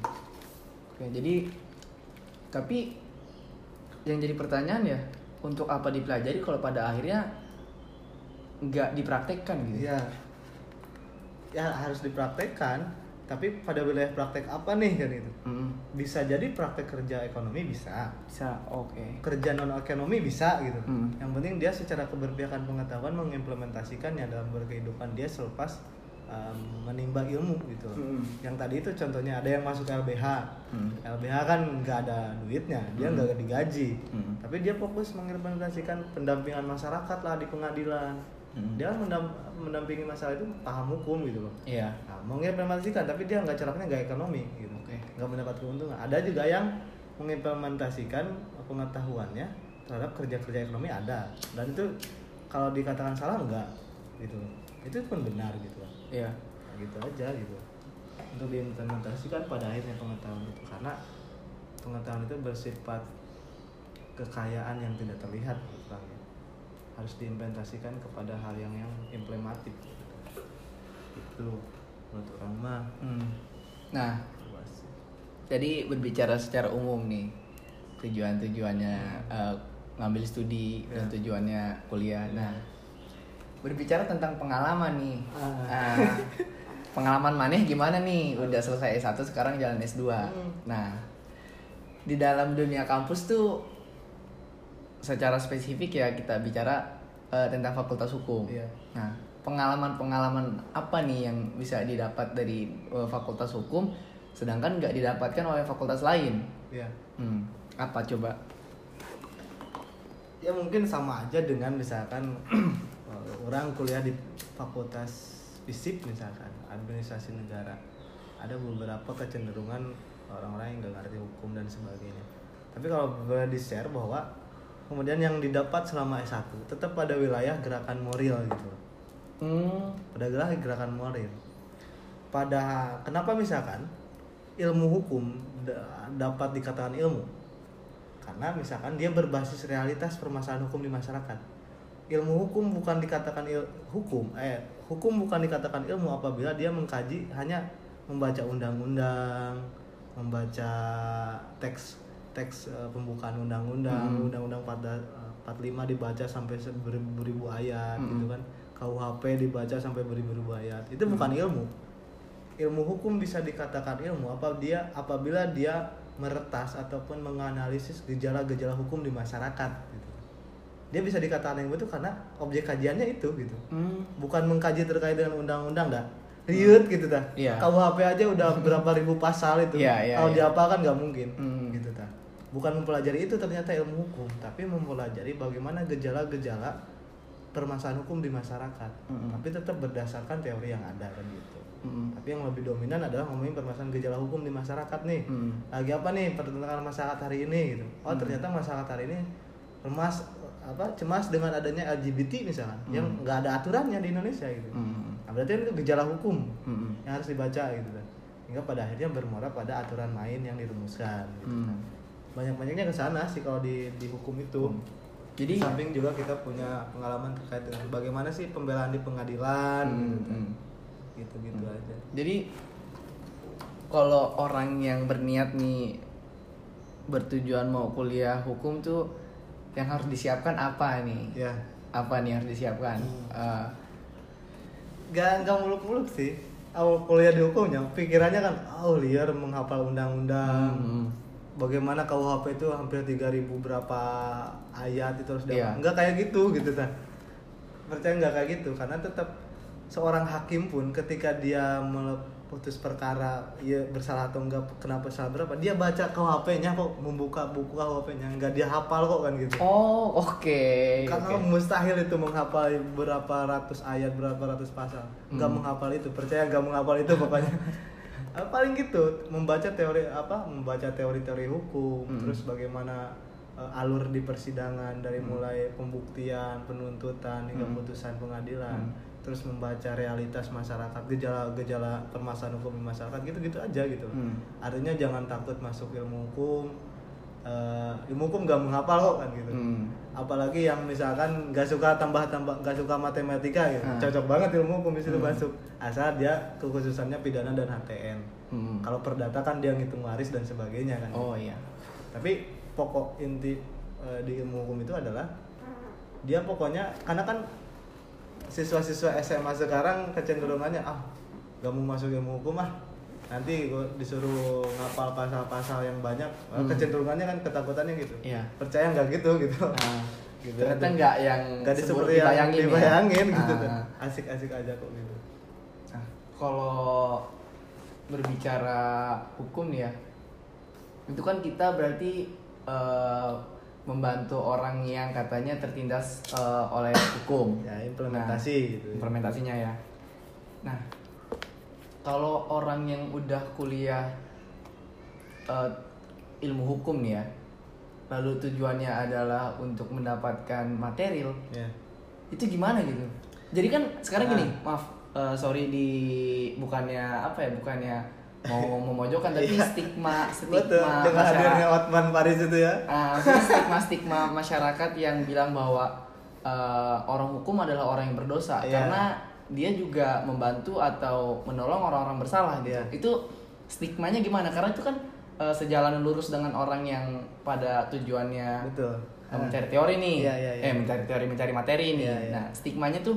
Oke, jadi tapi yang jadi pertanyaan ya untuk apa dipelajari kalau pada akhirnya nggak dipraktekkan gitu? Iya. Ya harus dipraktekkan, tapi pada wilayah praktek apa nih kan itu? Hmm. Bisa jadi praktek kerja ekonomi bisa, Bisa, oke. kerja non ekonomi bisa gitu. Hmm. Yang penting dia secara keberpihakan pengetahuan mengimplementasikannya dalam berkehidupan dia selepas um, menimba ilmu gitu. Hmm. Yang tadi itu contohnya ada yang masuk LBH. Hmm. LBH kan nggak ada duitnya, dia Hmm. nggak digaji. Hmm. Tapi dia fokus mengimplementasikan pendampingan masyarakat lah di pengadilan. Hmm. Dia mendam- mendampingi masalah itu paham hukum gitu loh. Iya. Nah, mengimplementasikan tapi dia nggak caranya nggak ekonomi gitu. Oke. Nggak mendapat keuntungan. Ada juga yang mengimplementasikan pengetahuannya terhadap kerja-kerja ekonomi ada. Dan itu kalau dikatakan salah enggak gitu. Itu pun benar gitu kan. Iya. Nah, gitu aja gitu. Untuk diimplementasikan pada akhirnya pengetahuan itu karena pengetahuan itu bersifat kekayaan yang tidak terlihat menurut Bang, ya. Harus diimplementasikan kepada hal yang yang implementatif itu menurut orang mah Hmm. Nah, luas. jadi berbicara secara umum nih tujuan-tujuannya eh, ngambil studi dan Ya. tujuannya kuliah. Nah, berbicara tentang pengalaman nih. Ah. Ah, pengalaman maneh gimana nih? Udah selesai S1 sekarang jalan S2. Hmm. Nah, di dalam dunia kampus tuh secara spesifik ya kita bicara eh, tentang fakultas hukum. Iya. Nah, pengalaman-pengalaman apa nih yang bisa didapat dari eh, fakultas hukum sedangkan nggak didapatkan oleh fakultas lain? ya Hmm, apa coba? ya mungkin sama aja dengan misalkan eh, orang kuliah di fakultas FISIP misalkan administrasi negara ada beberapa kecenderungan orang-orang yang nggak ngerti hukum dan sebagainya tapi kalau boleh di share bahwa kemudian yang didapat selama S1 tetap pada wilayah gerakan moral gitu. Hmm, pada wilayah gerakan moral. Pada kenapa misalkan ilmu hukum da- dapat dikatakan ilmu? Karena misalkan dia berbasis realitas permasalahan hukum di masyarakat. Ilmu hukum bukan dikatakan il hukum eh hukum bukan dikatakan ilmu apabila dia mengkaji hanya membaca undang-undang membaca teks teks eh, pembukaan undang-undang Hmm. undang-undang 45 dibaca sampai beribu-ribu ayat Hmm. gitu kan KUHP dibaca sampai beribu-ribu ayat itu bukan ilmu ilmu hukum bisa dikatakan ilmu apa dia apabila dia meretas ataupun menganalisis gejala-gejala hukum di masyarakat gitu. Dia bisa dikatakan ilmu itu karena objek kajiannya itu gitu. hmm, Bukan mengkaji terkait dengan undang-undang dah. Riut gitu dah. Iya. KUHP aja udah berapa ribu pasal itu. Iya, iya, Kalau iya. diapakan nggak mungkin. Hmm. Gitu dah. Bukan mempelajari itu ternyata ilmu hukum, tapi mempelajari bagaimana gejala-gejala permasalahan hukum di masyarakat Mm-mm. tapi tetap berdasarkan teori yang ada kan gitu Mm-mm. tapi yang lebih dominan adalah ngomongin permasalahan gejala hukum di masyarakat nih Mm. lagi apa nih pertentangan masyarakat hari ini gitu oh Hmm. ternyata masyarakat hari ini cemas apa cemas dengan adanya LGBT misalnya Hmm. yang nggak ada aturannya di Indonesia gitu Mm. nah, berarti kan itu gejala hukum Mm. yang harus dibaca gitu kan hingga pada akhirnya bermuara pada aturan main yang dirumuskan gitu. Mm. banyak banyaknya ke sana sih kalau di di hukum itu. Jadi di samping juga kita punya pengalaman terkait dengan bagaimana sih pembelaan di pengadilan Mm, gitu. kan. mm. gitu gitu aja. Jadi kalau orang yang berniat nih bertujuan mau kuliah hukum tuh yang harus disiapkan apa nih? ya. Apa nih yang harus disiapkan? Eh, Gak, gak muluk-muluk sih. Awal kuliah di hukumnya pikirannya kan oh liar menghafal undang-undang. Hmm, bagaimana KUHP itu hampir 3000 berapa ayat itu harus Iya. dapat nggak kayak gitu gitu kan percaya nggak kayak gitu karena tetap seorang hakim pun ketika dia memutus perkara ya bersalah atau enggak kenapa salah berapa dia baca KUHP-nya kok membuka buku KUHP-nya nggak dia hafal kok kan gitu Oh oke. karena oke. mustahil itu menghafal berapa ratus ayat berapa ratus pasal nggak Hmm. menghafal itu percaya nggak menghafal itu pokoknya paling gitu membaca teori apa membaca teori-teori hukum Hmm. terus bagaimana eh, alur di persidangan dari mulai pembuktian penuntutan hingga Hmm. putusan pengadilan Hmm. terus membaca realitas masyarakat gejala-gejala permasalahan hukum di masyarakat gitu-gitu aja gitu Hmm. artinya jangan takut masuk ilmu hukum Eh, ilmu hukum nggak menghafal kok kan gitu Hmm. apalagi yang misalkan nggak suka tambah tambah nggak suka matematika gitu Ah. cocok banget ilmu hukum di situ Hmm. masuk asal dia kekhususannya pidana dan HTN Hmm. kalau perdata kan dia ngitung waris dan sebagainya kan Oh iya. tapi pokok inti eh, di ilmu hukum itu adalah dia pokoknya karena kan siswa-siswa SMA sekarang kecenderungannya ah gak mau masuk ilmu hukum ah nanti gua disuruh ngapal pasal-pasal yang banyak Hmm. kecenderungannya kan ketakutannya gitu Iya. percaya nggak gitu gitu Ah, gitu ternyata nggak yang nggak seperti yang dibayangin ya. dibayangin gitu Ah. tuh. asik-asik aja kok gitu Nah, kalau berbicara hukum nih ya, itu kan kita berarti eh, membantu orang yang katanya tertindas eh, oleh hukum. ya implementasi Nah, gitu Implementasinya ya. Nah, kalau orang yang udah kuliah eh, ilmu hukum nih ya, lalu tujuannya adalah untuk mendapatkan material, ya itu gimana gitu jadi kan sekarang Nah. gini maaf eh, sorry di bukannya apa ya bukannya mau memojokkan tapi Iya. stigma betul stigma hadirnya masyarakat Otman Paris itu ya Ah, maksudnya stigma stigma masyarakat yang bilang bahwa eh, orang hukum adalah orang yang berdosa Iya. karena dia juga membantu atau menolong orang-orang bersalah gitu Iya. itu stigmanya gimana karena itu kan eh, sejalan lurus dengan orang yang pada tujuannya betul Eh, mencari teori nih, Iya, iya, iya. eh mencari teori, mencari materi nih. Iya, iya. Nah, stigmanya tuh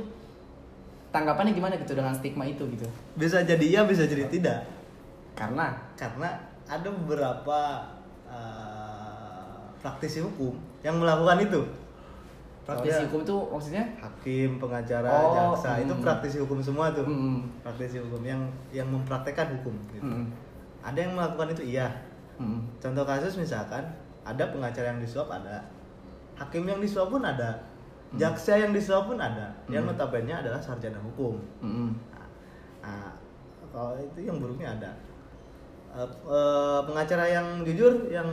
tanggapannya gimana gitu dengan stigma itu gitu? bisa jadi iya bisa jadi tidak Karena karena ada beberapa eh, praktisi hukum yang melakukan itu praktisi Soalnya hukum tuh maksudnya? Hakim pengacara Oh, jaksa itu hmm. praktisi hukum semua tuh. Mm, praktisi hukum yang yang mempraktekkan hukum gitu. mm, ada yang melakukan itu iya. Mm, contoh kasus misalkan ada pengacara yang disuap ada. Hakim yang disuap pun ada. Jaksa yang disuap pun ada. Yang Hmm. notabene adalah sarjana hukum. Mm, Nah, kalau itu yang buruknya ada. Eh, eh, pengacara yang jujur, yang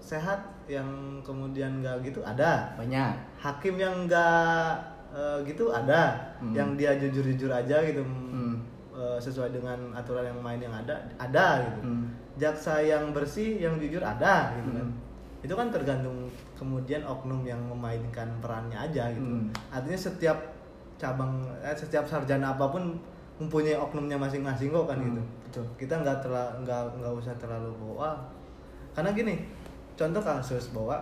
sehat, yang kemudian nggak gitu ada. banyak. Hakim yang nggak eh, gitu ada. Hmm. Yang dia jujur-jujur aja gitu, Hmm. eh, sesuai dengan aturan yang main yang ada, ada gitu. Mm, Jaksa yang bersih, yang jujur ada gitu kan. Hmm. Itu kan tergantung kemudian oknum yang memainkan perannya aja gitu. Hmm. Artinya setiap cabang, eh, setiap sarjana apa pun mempunyai oknumnya masing-masing kok kan Hmm, gitu. betul. Kita nggak terlalu nggak nggak usah terlalu bawa. Karena gini, contoh kasus bahwa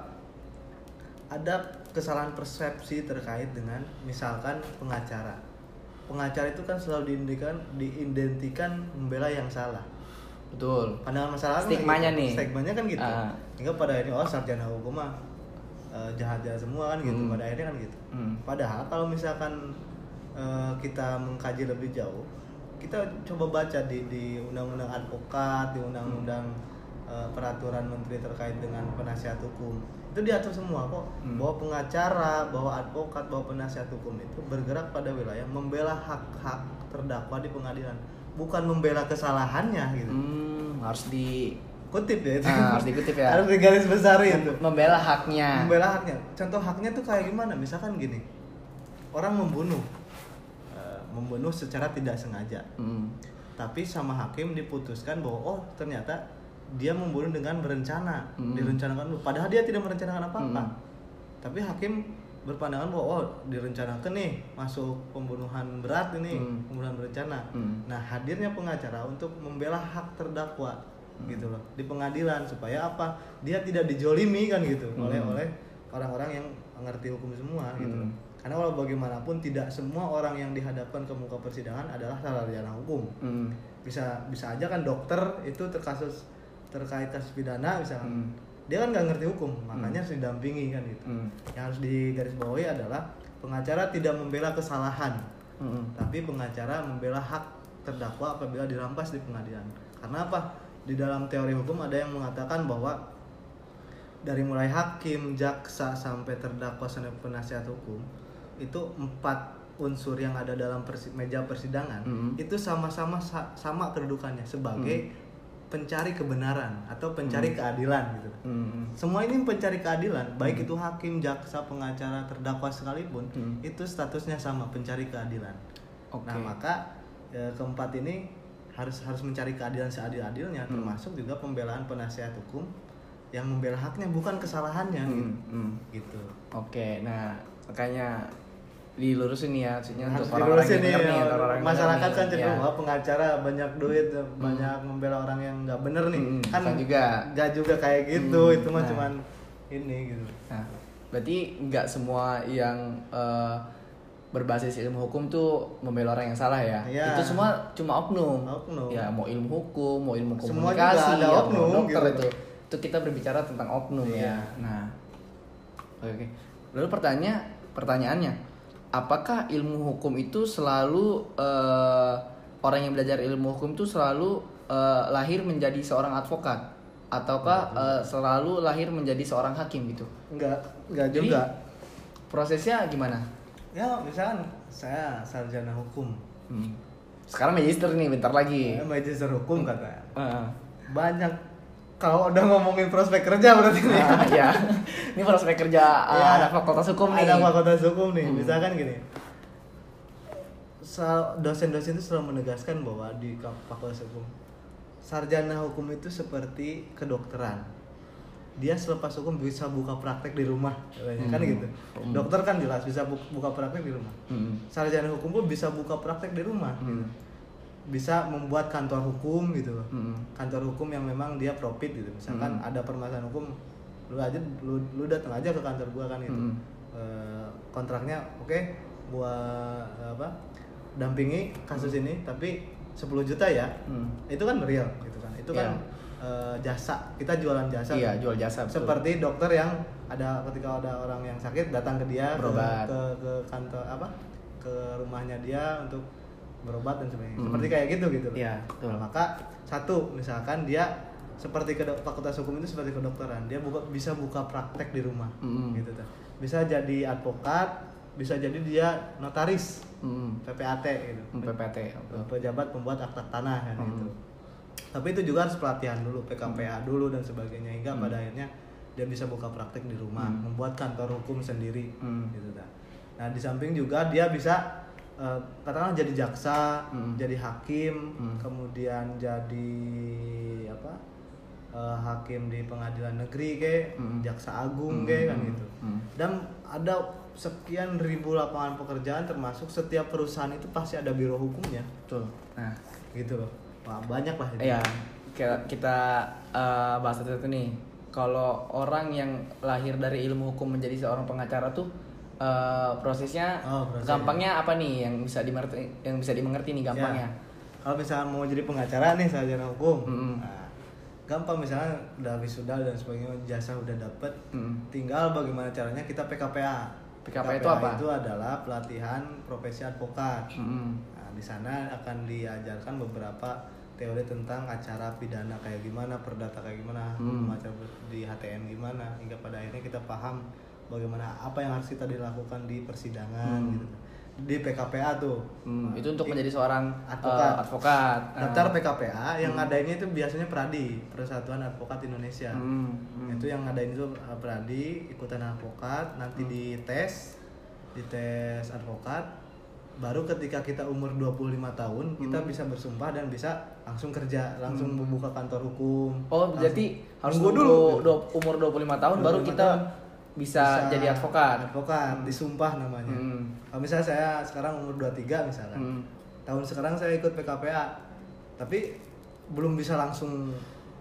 ada kesalahan persepsi terkait dengan misalkan pengacara. Pengacara itu kan selalu diidentikan diidentikan membela yang salah betul. pandangan masalah kan Stigmanya gitu. nih. stigmanya kan gitu hingga pada akhirnya oh sarjana hukum mah eh, jahat-jahat semua kan gitu Hmm. pada akhirnya kan gitu Mm, padahal kalau misalkan eh, kita mengkaji lebih jauh kita coba baca di di undang-undang advokat di undang-undang Hmm. Eh, peraturan menteri terkait dengan penasihat hukum. Itu diatur semua kok. Hmm. bahwa pengacara bahwa advokat bahwa penasihat hukum itu bergerak pada wilayah membela hak-hak terdakwa di pengadilan. Bukan membela kesalahannya gitu. Hmm, harus di kutip ya itu. Ah, harus dikutip ya. harus digaris besar itu. membela haknya. membela haknya. Contoh haknya tuh kayak gimana? Misalkan gini. Orang membunuh. Eh, membunuh secara tidak sengaja. Hmm. tapi sama hakim diputuskan bahwa oh ternyata dia membunuh dengan berencana Hmm. direncanakan dulu padahal dia tidak merencanakan apa-apa Hmm. tapi hakim berpandangan bahwa oh direncanakan nih masuk pembunuhan berat ini Hmm. pembunuhan berencana Hmm. nah hadirnya pengacara untuk membela hak terdakwa Hmm. gitu loh di pengadilan supaya apa dia tidak dijolimi kan gitu Hmm. oleh oleh orang-orang yang mengerti hukum semua gitu Hmm. loh. karena kalau bagaimanapun tidak semua orang yang dihadapkan ke muka persidangan adalah sarjana hukum Hmm. bisa bisa aja kan dokter itu terkasus terkait kasus pidana misalkan Hmm. dia kan nggak ngerti hukum makanya harus didampingi kan gitu Hmm. yang harus digarisbawahi adalah pengacara tidak membela kesalahan Hmm. tapi pengacara membela hak terdakwa apabila dirampas di pengadilan karena apa di dalam teori hukum ada yang mengatakan bahwa dari mulai hakim jaksa sampai terdakwa sampai penasihat hukum itu empat unsur yang ada dalam persi- meja persidangan Mhm. itu sama-sama sa- sama kedudukannya sebagai pencari kebenaran atau pencari keadilan gitu Hmm. semua ini pencari keadilan baik itu hakim jaksa pengacara terdakwa sekalipun Hmm. itu statusnya sama pencari keadilan Oke. nah maka eh, keempat ini harus harus mencari keadilan seadil-adilnya Hmm. termasuk juga pembelaan penasihat hukum yang membela haknya bukan kesalahannya Hmm. gitu. Hmm. gitu Oke, nah makanya dilurusin ya, maksudnya harus untuk orang-orang yang nih, ya. yang masyarakat kan cenderung Ya. pengacara banyak duit banyak membela orang yang nggak bener nih Hmm, kan juga. nggak juga kayak gitu Hmm, itu mah nah. cuman ini gitu Nah, berarti nggak semua yang eh, berbasis ilmu hukum tuh membela orang yang salah ya? Iya. Itu semua cuma oknum. Oknum. Ya, mau ilmu hukum, mau ilmu Semua komunikasi, juga ada ya, oknum, dokter gitu. itu. Itu kita berbicara tentang oknum Iya. ya. Nah, oke. oke. Lalu pertanyaan pertanyaannya, apakah ilmu hukum itu selalu eh, orang yang belajar ilmu hukum itu selalu eh, lahir menjadi seorang advokat ataukah eh, selalu lahir menjadi seorang hakim gitu? nggak nggak Jadi, juga Prosesnya gimana? ya misalkan saya sarjana hukum Hmm. Sekarang magister nih bentar lagi. saya magister hukum katanya Heeh. banyak kalau udah ngomongin prospek kerja berarti nih Nah, ya. Ini prospek kerja Ya, anak fakultas hukum nih. ada fakultas hukum nih Hmm. misalkan gini dosen-dosen itu selalu menegaskan bahwa di fakultas hukum sarjana hukum itu seperti kedokteran dia selepas hukum bisa buka praktek di rumah katanya kan Hmm. gitu Hmm. dokter kan jelas bisa bu- buka praktek di rumah Hmm. sarjana hukum pun bisa buka praktek di rumah gitu. Hmm. bisa membuat kantor hukum gitu loh Hmm. kantor hukum yang memang dia profit gitu misalkan Hmm. ada permasalahan hukum lu aja lu, lu datang aja ke kantor gua kan gitu Hmm. Eh, kontraknya oke gua eh, apa dampingi kasus ini tapi 10 juta ya Hmm. itu kan real gitu kan itu kan Iya. eh, jasa kita jualan jasa Iya, kan? jual jasa. betul. seperti dokter yang ada ketika ada orang yang sakit datang ke dia ke, ke ke kantor apa ke rumahnya dia untuk berobat dan sebagainya Hmm. seperti kayak gitu gitu. Iya, betul. Nah, maka satu misalkan dia seperti ke fakultas hukum itu seperti kedokteran dia buka bisa buka praktek di rumah Hmm. gitu tuh bisa jadi advokat bisa jadi dia notaris Hmm. PPAT gitu Hmm, betul. pejabat pembuat akta tanah kan Hmm. gitu tapi itu juga harus pelatihan dulu PKPA dulu dan sebagainya hingga Hmm. pada akhirnya dia bisa buka praktek di rumah Hmm. membuat kantor hukum sendiri Hmm. gitu dah. nah di samping juga dia bisa eh, katakanlah jadi jaksa Hmm. jadi hakim Hmm. kemudian jadi apa eh, hakim di pengadilan negeri ke Hmm. jaksa agung Hmm. ke kan gitu Hmm. dan ada sekian ribu lapangan pekerjaan termasuk setiap perusahaan itu pasti ada biro hukumnya Betul. Nah, gitu loh Wah, banyak lah itu. Iya, kita, eh, bahas satu-satu nih. Kalau orang yang lahir dari ilmu hukum menjadi seorang pengacara tuh eh, prosesnya, Oh, prosesnya. gampangnya apa nih yang bisa dimengerti yang bisa dimengerti nih gampangnya? Ya. kalau misalnya mau jadi pengacara nih sarjana hukum Mm-mm. nah, gampang misalnya udah wisuda dan sebagainya jasa udah dapet Mm. tinggal bagaimana caranya kita PKPA PKPA itu apa? itu adalah pelatihan profesi advokat Mm-mm. Nah, di sana akan diajarkan beberapa teori tentang acara pidana kayak gimana perdata kayak gimana Hmm. hukum acara di HTN gimana hingga pada akhirnya kita paham bagaimana apa yang harus kita dilakukan di persidangan Hmm. gitu di PKPA tuh Hmm, Nah, itu untuk menjadi seorang advokat. eh, advokat. daftar Ah. PKPA yang Hmm. ngadainnya itu biasanya Pradi Persatuan Advokat Indonesia Hmm, hmm. itu yang ngadain itu uh, Pradi ikutan advokat nanti Hmm. dites dites advokat baru ketika kita umur 25 tahun kita Hmm. bisa bersumpah dan bisa langsung kerja langsung Hmm. membuka kantor hukum Oh, berarti Langsung- harus Nunggu dulu umur 25 tahun baru 25 kita tahun bisa, jadi advokat. advokat disumpah namanya Hmm. kalau misalnya saya sekarang umur 23 misalkan Hmm. tahun sekarang saya ikut PKPA tapi belum bisa langsung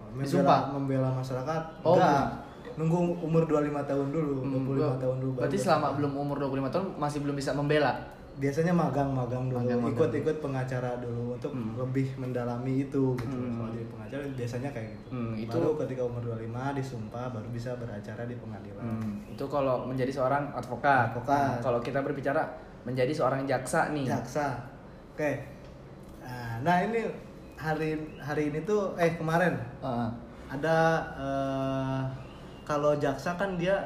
membela, Disumpah? membela masyarakat Oh, enggak nunggu umur 25 tahun dulu Hmm, 25 gua- tahun dulu Berarti bisa. selama belum umur 25 tahun masih belum bisa membela. Biasanya magang-magang dulu Magang-magang. ikut-ikut pengacara dulu untuk Hmm. lebih mendalami itu gitu Hmm. kalau jadi pengacara biasanya kayak gitu Hmm, itu- baru ketika umur 25 disumpah baru bisa beracara di pengadilan Hmm, itu kalau menjadi seorang advokat. Advokat. Nah, kalau kita berbicara menjadi seorang jaksa nih. jaksa oke nah, nah ini hari hari ini tuh eh kemarin Ah, ada eh, kalau jaksa kan dia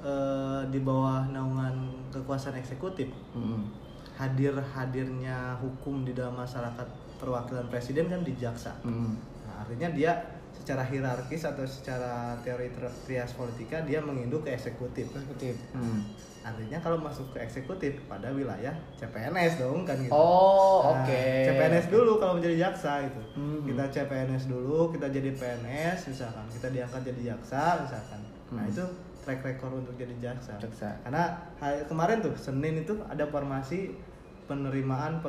eh, di bawah naungan kekuasaan eksekutif hmm. hadir hadirnya hukum di dalam masyarakat perwakilan presiden kan di jaksa Hmm. nah, artinya dia secara hierarkis atau secara teori tri- trias politika dia menginduk ke eksekutif Eksekutif. Hmm. artinya kalau masuk ke eksekutif pada wilayah CPNS dong kan gitu Oh, Nah, oke. CPNS dulu kalau menjadi jaksa itu. Hmm. Kita CPNS dulu, kita jadi PNS misalkan, kita diangkat jadi jaksa misalkan. Nah, itu track record untuk jadi jaksa. Jaksa. Karena hari- kemarin tuh Senin itu ada formasi penerimaan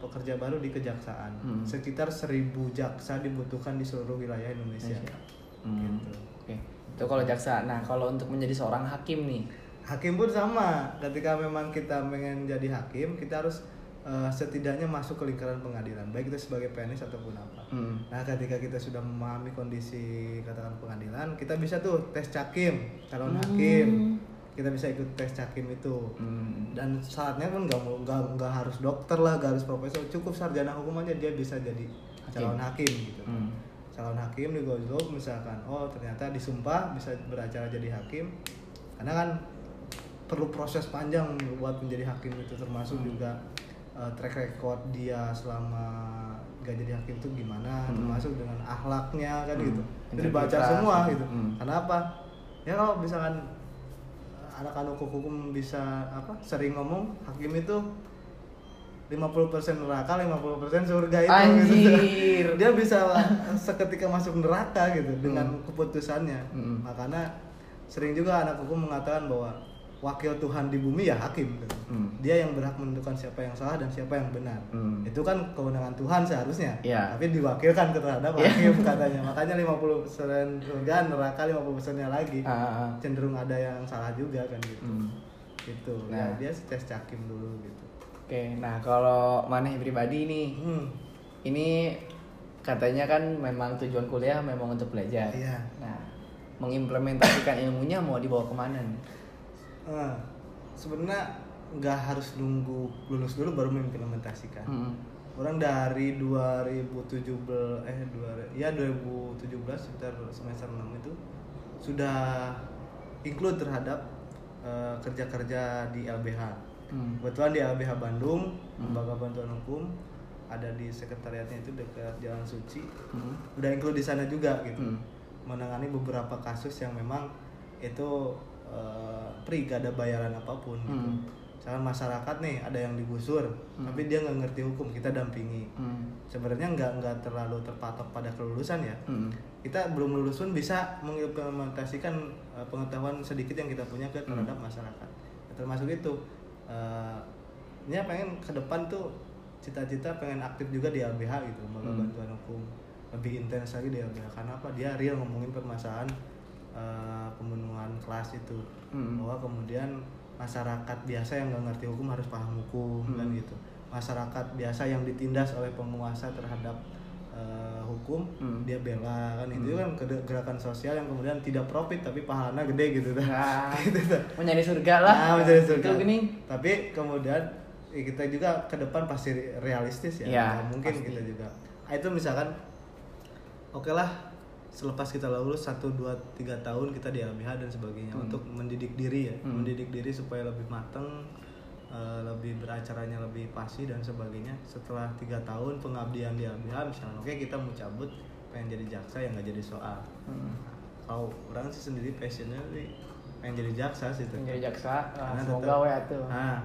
pekerja baru di kejaksaan. Hmm. Sekitar 1000 jaksa dibutuhkan di seluruh wilayah Indonesia. Hmm. Gitu. Oke. Itu kalau jaksa. Nah, kalau untuk menjadi seorang hakim nih. Hakim pun sama. Ketika memang kita pengen jadi hakim, kita harus eh, setidaknya masuk ke lingkaran pengadilan, baik itu sebagai PNS ataupun apa. Hmm. Nah, ketika kita sudah memahami kondisi katakan pengadilan, kita bisa tuh tes cakim, calon Hmm. hakim. Kita bisa ikut tes cakim itu. Hmm. Dan syaratnya pun nggak mau- nggak nggak harus dokter lah, nggak harus profesor, cukup sarjana hukum aja dia bisa jadi Hakim. calon hakim gitu. Hmm. Calon hakim di misalkan, oh ternyata disumpah bisa beracara jadi hakim. Karena kan perlu proses panjang buat menjadi hakim itu termasuk Hmm. juga uh, track record dia selama gak jadi hakim itu gimana Hmm. termasuk dengan akhlaknya kan Hmm. gitu itu dibaca Integritas. semua gitu Hmm. kenapa ya kalau misalkan anak-anak hukum bisa apa sering ngomong hakim itu 50% neraka 50% surga itu gitu. Anjir. dia bisa seketika masuk neraka gitu dengan Hmm. keputusannya Hmm. makanya sering juga anak hukum mengatakan bahwa wakil Tuhan di bumi ya hakim gitu. Hmm. dia yang berhak menentukan siapa yang salah dan siapa yang benar Hmm. itu kan kewenangan Tuhan seharusnya Iya. tapi diwakilkan terhadap Iya. hakim katanya makanya 50% surga neraka 50% nya lagi ah. cenderung ada yang salah juga kan gitu Hmm. gitu Nah. ya dia tes cakim dulu gitu Oke, nah kalau maneh pribadi nih, hmm. ini katanya kan memang tujuan kuliah memang untuk belajar. Iya. Nah, mengimplementasikan ilmunya mau dibawa ke mana nih? Sebenarnya nggak harus nunggu lulus dulu baru mengimplementasikan Hmm. orang dari 2017 eh dua ya 2017 sekitar semester 6 itu sudah include terhadap eh, kerja-kerja di LBH Hmm. kebetulan di LBH Bandung Hmm. lembaga bantuan hukum ada di sekretariatnya itu dekat Jalan Suci Hmm. udah include di sana juga gitu Hmm. menangani beberapa kasus yang memang itu free gak ada bayaran apa pun gitu. Hmm. Misalkan masyarakat nih ada yang digusur Hmm. tapi dia nggak ngerti hukum kita dampingi Hmm. sebenarnya nggak nggak terlalu terpatok pada kelulusan ya Hmm. kita belum lulus pun bisa mengimplementasikan eh, pengetahuan sedikit yang kita punya ke terhadap masyarakat Ya, termasuk itu eh, ini pengen ke depan tuh cita-cita pengen aktif juga di LBH gitu lembaga Hmm. bantuan hukum lebih intens lagi di LBH karena apa dia real ngomongin permasalahan eh, pembunuhan kelas itu Hmm. bahwa kemudian masyarakat biasa yang nggak ngerti hukum harus paham hukum Hmm. kan gitu masyarakat biasa yang ditindas oleh penguasa terhadap eh, hukum Hmm. dia bela kan itu Hmm. kan gerakan sosial yang kemudian tidak profit tapi pahalanya gede gitu Nah, gitu surga lah. Nah, mencari surga. Itu gini. tapi kemudian eh, kita juga ke depan pasti realistis ya Nggak mungkin pasti. kita juga itu misalkan oke lah selepas kita lulus 1 2 3 tahun kita di LBH dan sebagainya Hmm. untuk mendidik diri ya Hmm. mendidik diri supaya lebih mateng eh, lebih beracaranya lebih pasti dan sebagainya setelah tiga tahun pengabdian di LBH misalkan oke kita mau cabut pengen jadi jaksa yang nggak jadi soal Hmm. kalau orang sih sendiri passionnya sih pengen jadi jaksa sih tetap. Menjadi jaksa, ah, Karena semoga tetap- we atuh. Nah,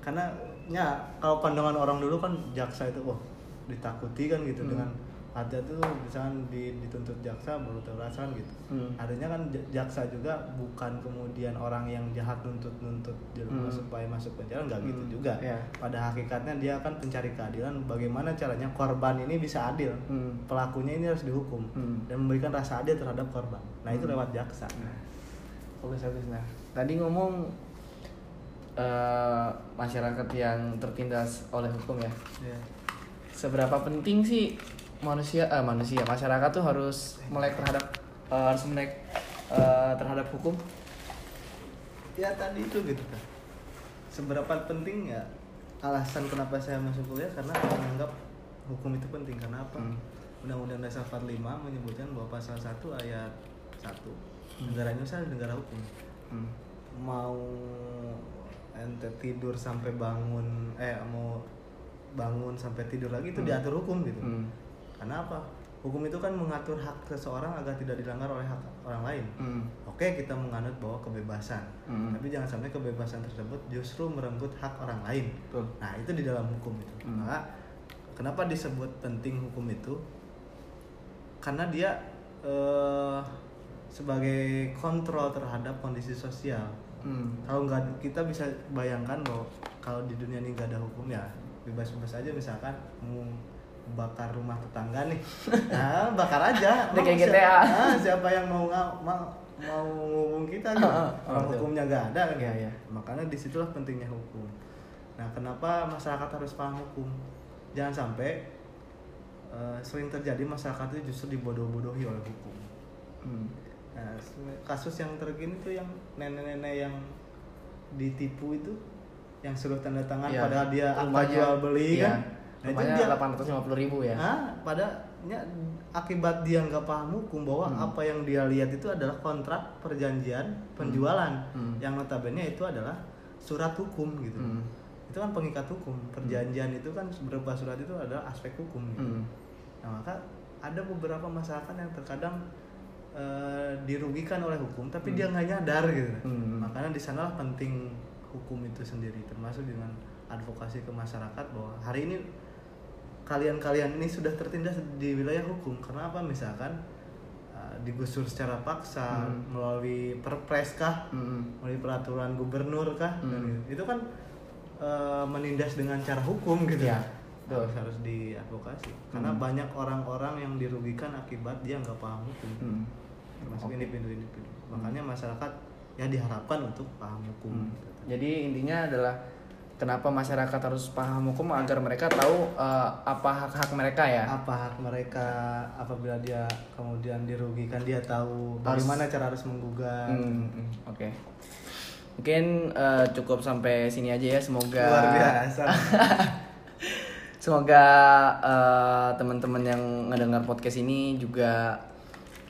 karena ya kalau pandangan orang dulu kan jaksa itu wah ditakuti kan gitu Hmm. dengan ada tuh misalkan di- dituntut jaksa baru terasa gitu. Hmm. Adanya kan jaksa juga bukan kemudian orang yang jahat nuntut-nuntut Hmm. supaya masuk penjara nggak gitu Hmm, juga. iya. Pada hakikatnya dia kan pencari keadilan bagaimana caranya korban ini bisa adil. Hmm. Pelakunya ini harus dihukum Hmm. dan memberikan rasa adil terhadap korban. Nah, itu Hmm. lewat jaksa. Bagus bagus nah. Tadi ngomong eh, masyarakat yang tertindas oleh hukum ya. Iya. Seberapa penting sih manusia eh, manusia masyarakat tuh harus melek terhadap eh, harus melek eh, terhadap hukum? ya tadi itu gitu kan seberapa penting ya alasan kenapa saya masuk kuliah karena saya menganggap hukum itu penting karena apa Hmm. Undang-Undang Dasar 45 menyebutkan bahwa pasal 1 ayat 1 Hmm. negara Indonesia negara hukum Hmm. mau ente tidur sampai bangun eh mau bangun sampai tidur lagi itu Hmm. diatur hukum gitu Hmm. Karena apa hukum itu kan mengatur hak seseorang agar tidak dilanggar oleh hak orang lain Hmm. Oke kita menganut bahwa kebebasan, Hmm. tapi jangan sampai kebebasan tersebut justru merenggut hak orang lain. Betul. Nah itu di dalam hukum itu. Hmm. Maka kenapa disebut penting hukum itu? Karena dia eh, sebagai kontrol terhadap kondisi sosial. Hmm. Kalau nggak kita bisa bayangkan bahwa kalau di dunia ini nggak ada hukum ya bebas-bebas aja misalkan bakar rumah tetangga nih, nah bakar aja. Udah kayak Mau GTA. siapa, ah, siapa yang mau mau mau ngomong kita gitu? Hukumnya nggak ada kan? Iya, iya. Makanya di situlah pentingnya hukum. Nah kenapa masyarakat harus paham hukum? Jangan sampai eh, sering terjadi masyarakat itu justru dibodoh-bodohi oleh hukum. Hmm. Nah, kasus yang terkini tuh yang nenek-nenek yang ditipu itu yang suruh tanda tangan Iya. padahal dia akta jual beli iya. kan. Nah, itu dia lima puluh ribu ya. Ah, pada nya- akibat dia nggak paham hukum bahwa Hmm. apa yang dia lihat itu adalah kontrak perjanjian penjualan Hmm. yang notabene itu adalah surat hukum gitu. Hmm. Itu kan pengikat hukum. Perjanjian itu kan berupa surat itu adalah aspek hukum gitu. Hmm. Nah, maka ada beberapa masyarakat yang terkadang eh, dirugikan oleh hukum tapi Hmm. dia nggak nyadar gitu. Hmm. Makanya di sanalah penting hukum itu sendiri termasuk dengan advokasi ke masyarakat bahwa hari ini kalian-kalian ini sudah tertindas di wilayah hukum karena apa misalkan eh, digusur secara paksa Hmm. melalui perpres kah Hmm. melalui peraturan gubernur kah Hmm. Dan itu kan eh, menindas dengan cara hukum gitu Iya, betul. harus harus diadvokasi karena Hmm. banyak orang-orang yang dirugikan akibat dia nggak paham hukum Hmm. termasuk Oke. individu-individu makanya masyarakat ya diharapkan untuk paham hukum Hmm. gitu. Jadi intinya adalah kenapa masyarakat harus paham hukum agar mereka tahu eh, apa hak-hak mereka ya. apa hak mereka apabila dia kemudian dirugikan dia tahu Harus- bagaimana cara harus menggugat Hmm, hmm, Oke. Mungkin eh, cukup sampai sini aja ya. Semoga luar biasa Semoga eh, teman-teman yang ngedengar podcast ini juga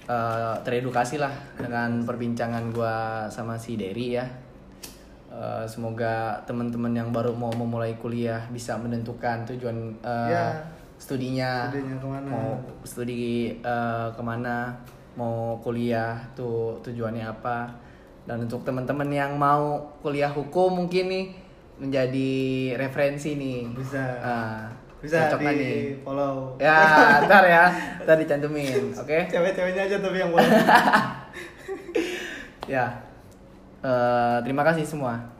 eh, teredukasi lah dengan perbincangan gua sama si Derry ya. Eh, semoga teman-teman yang baru mau memulai kuliah bisa menentukan tujuan eh, Ya. studinya, Studinya ke mana. mau studi eh, ke mana, mau kuliah tuh tujuannya apa. Dan untuk teman-teman yang mau kuliah hukum mungkin nih menjadi referensi nih. bisa Ah, bisa cocok di nih? follow Ya, ntar ya, ntar dicantumin, oke? cewek-ceweknya aja tapi yang boleh Ya, Eh, terima kasih semua.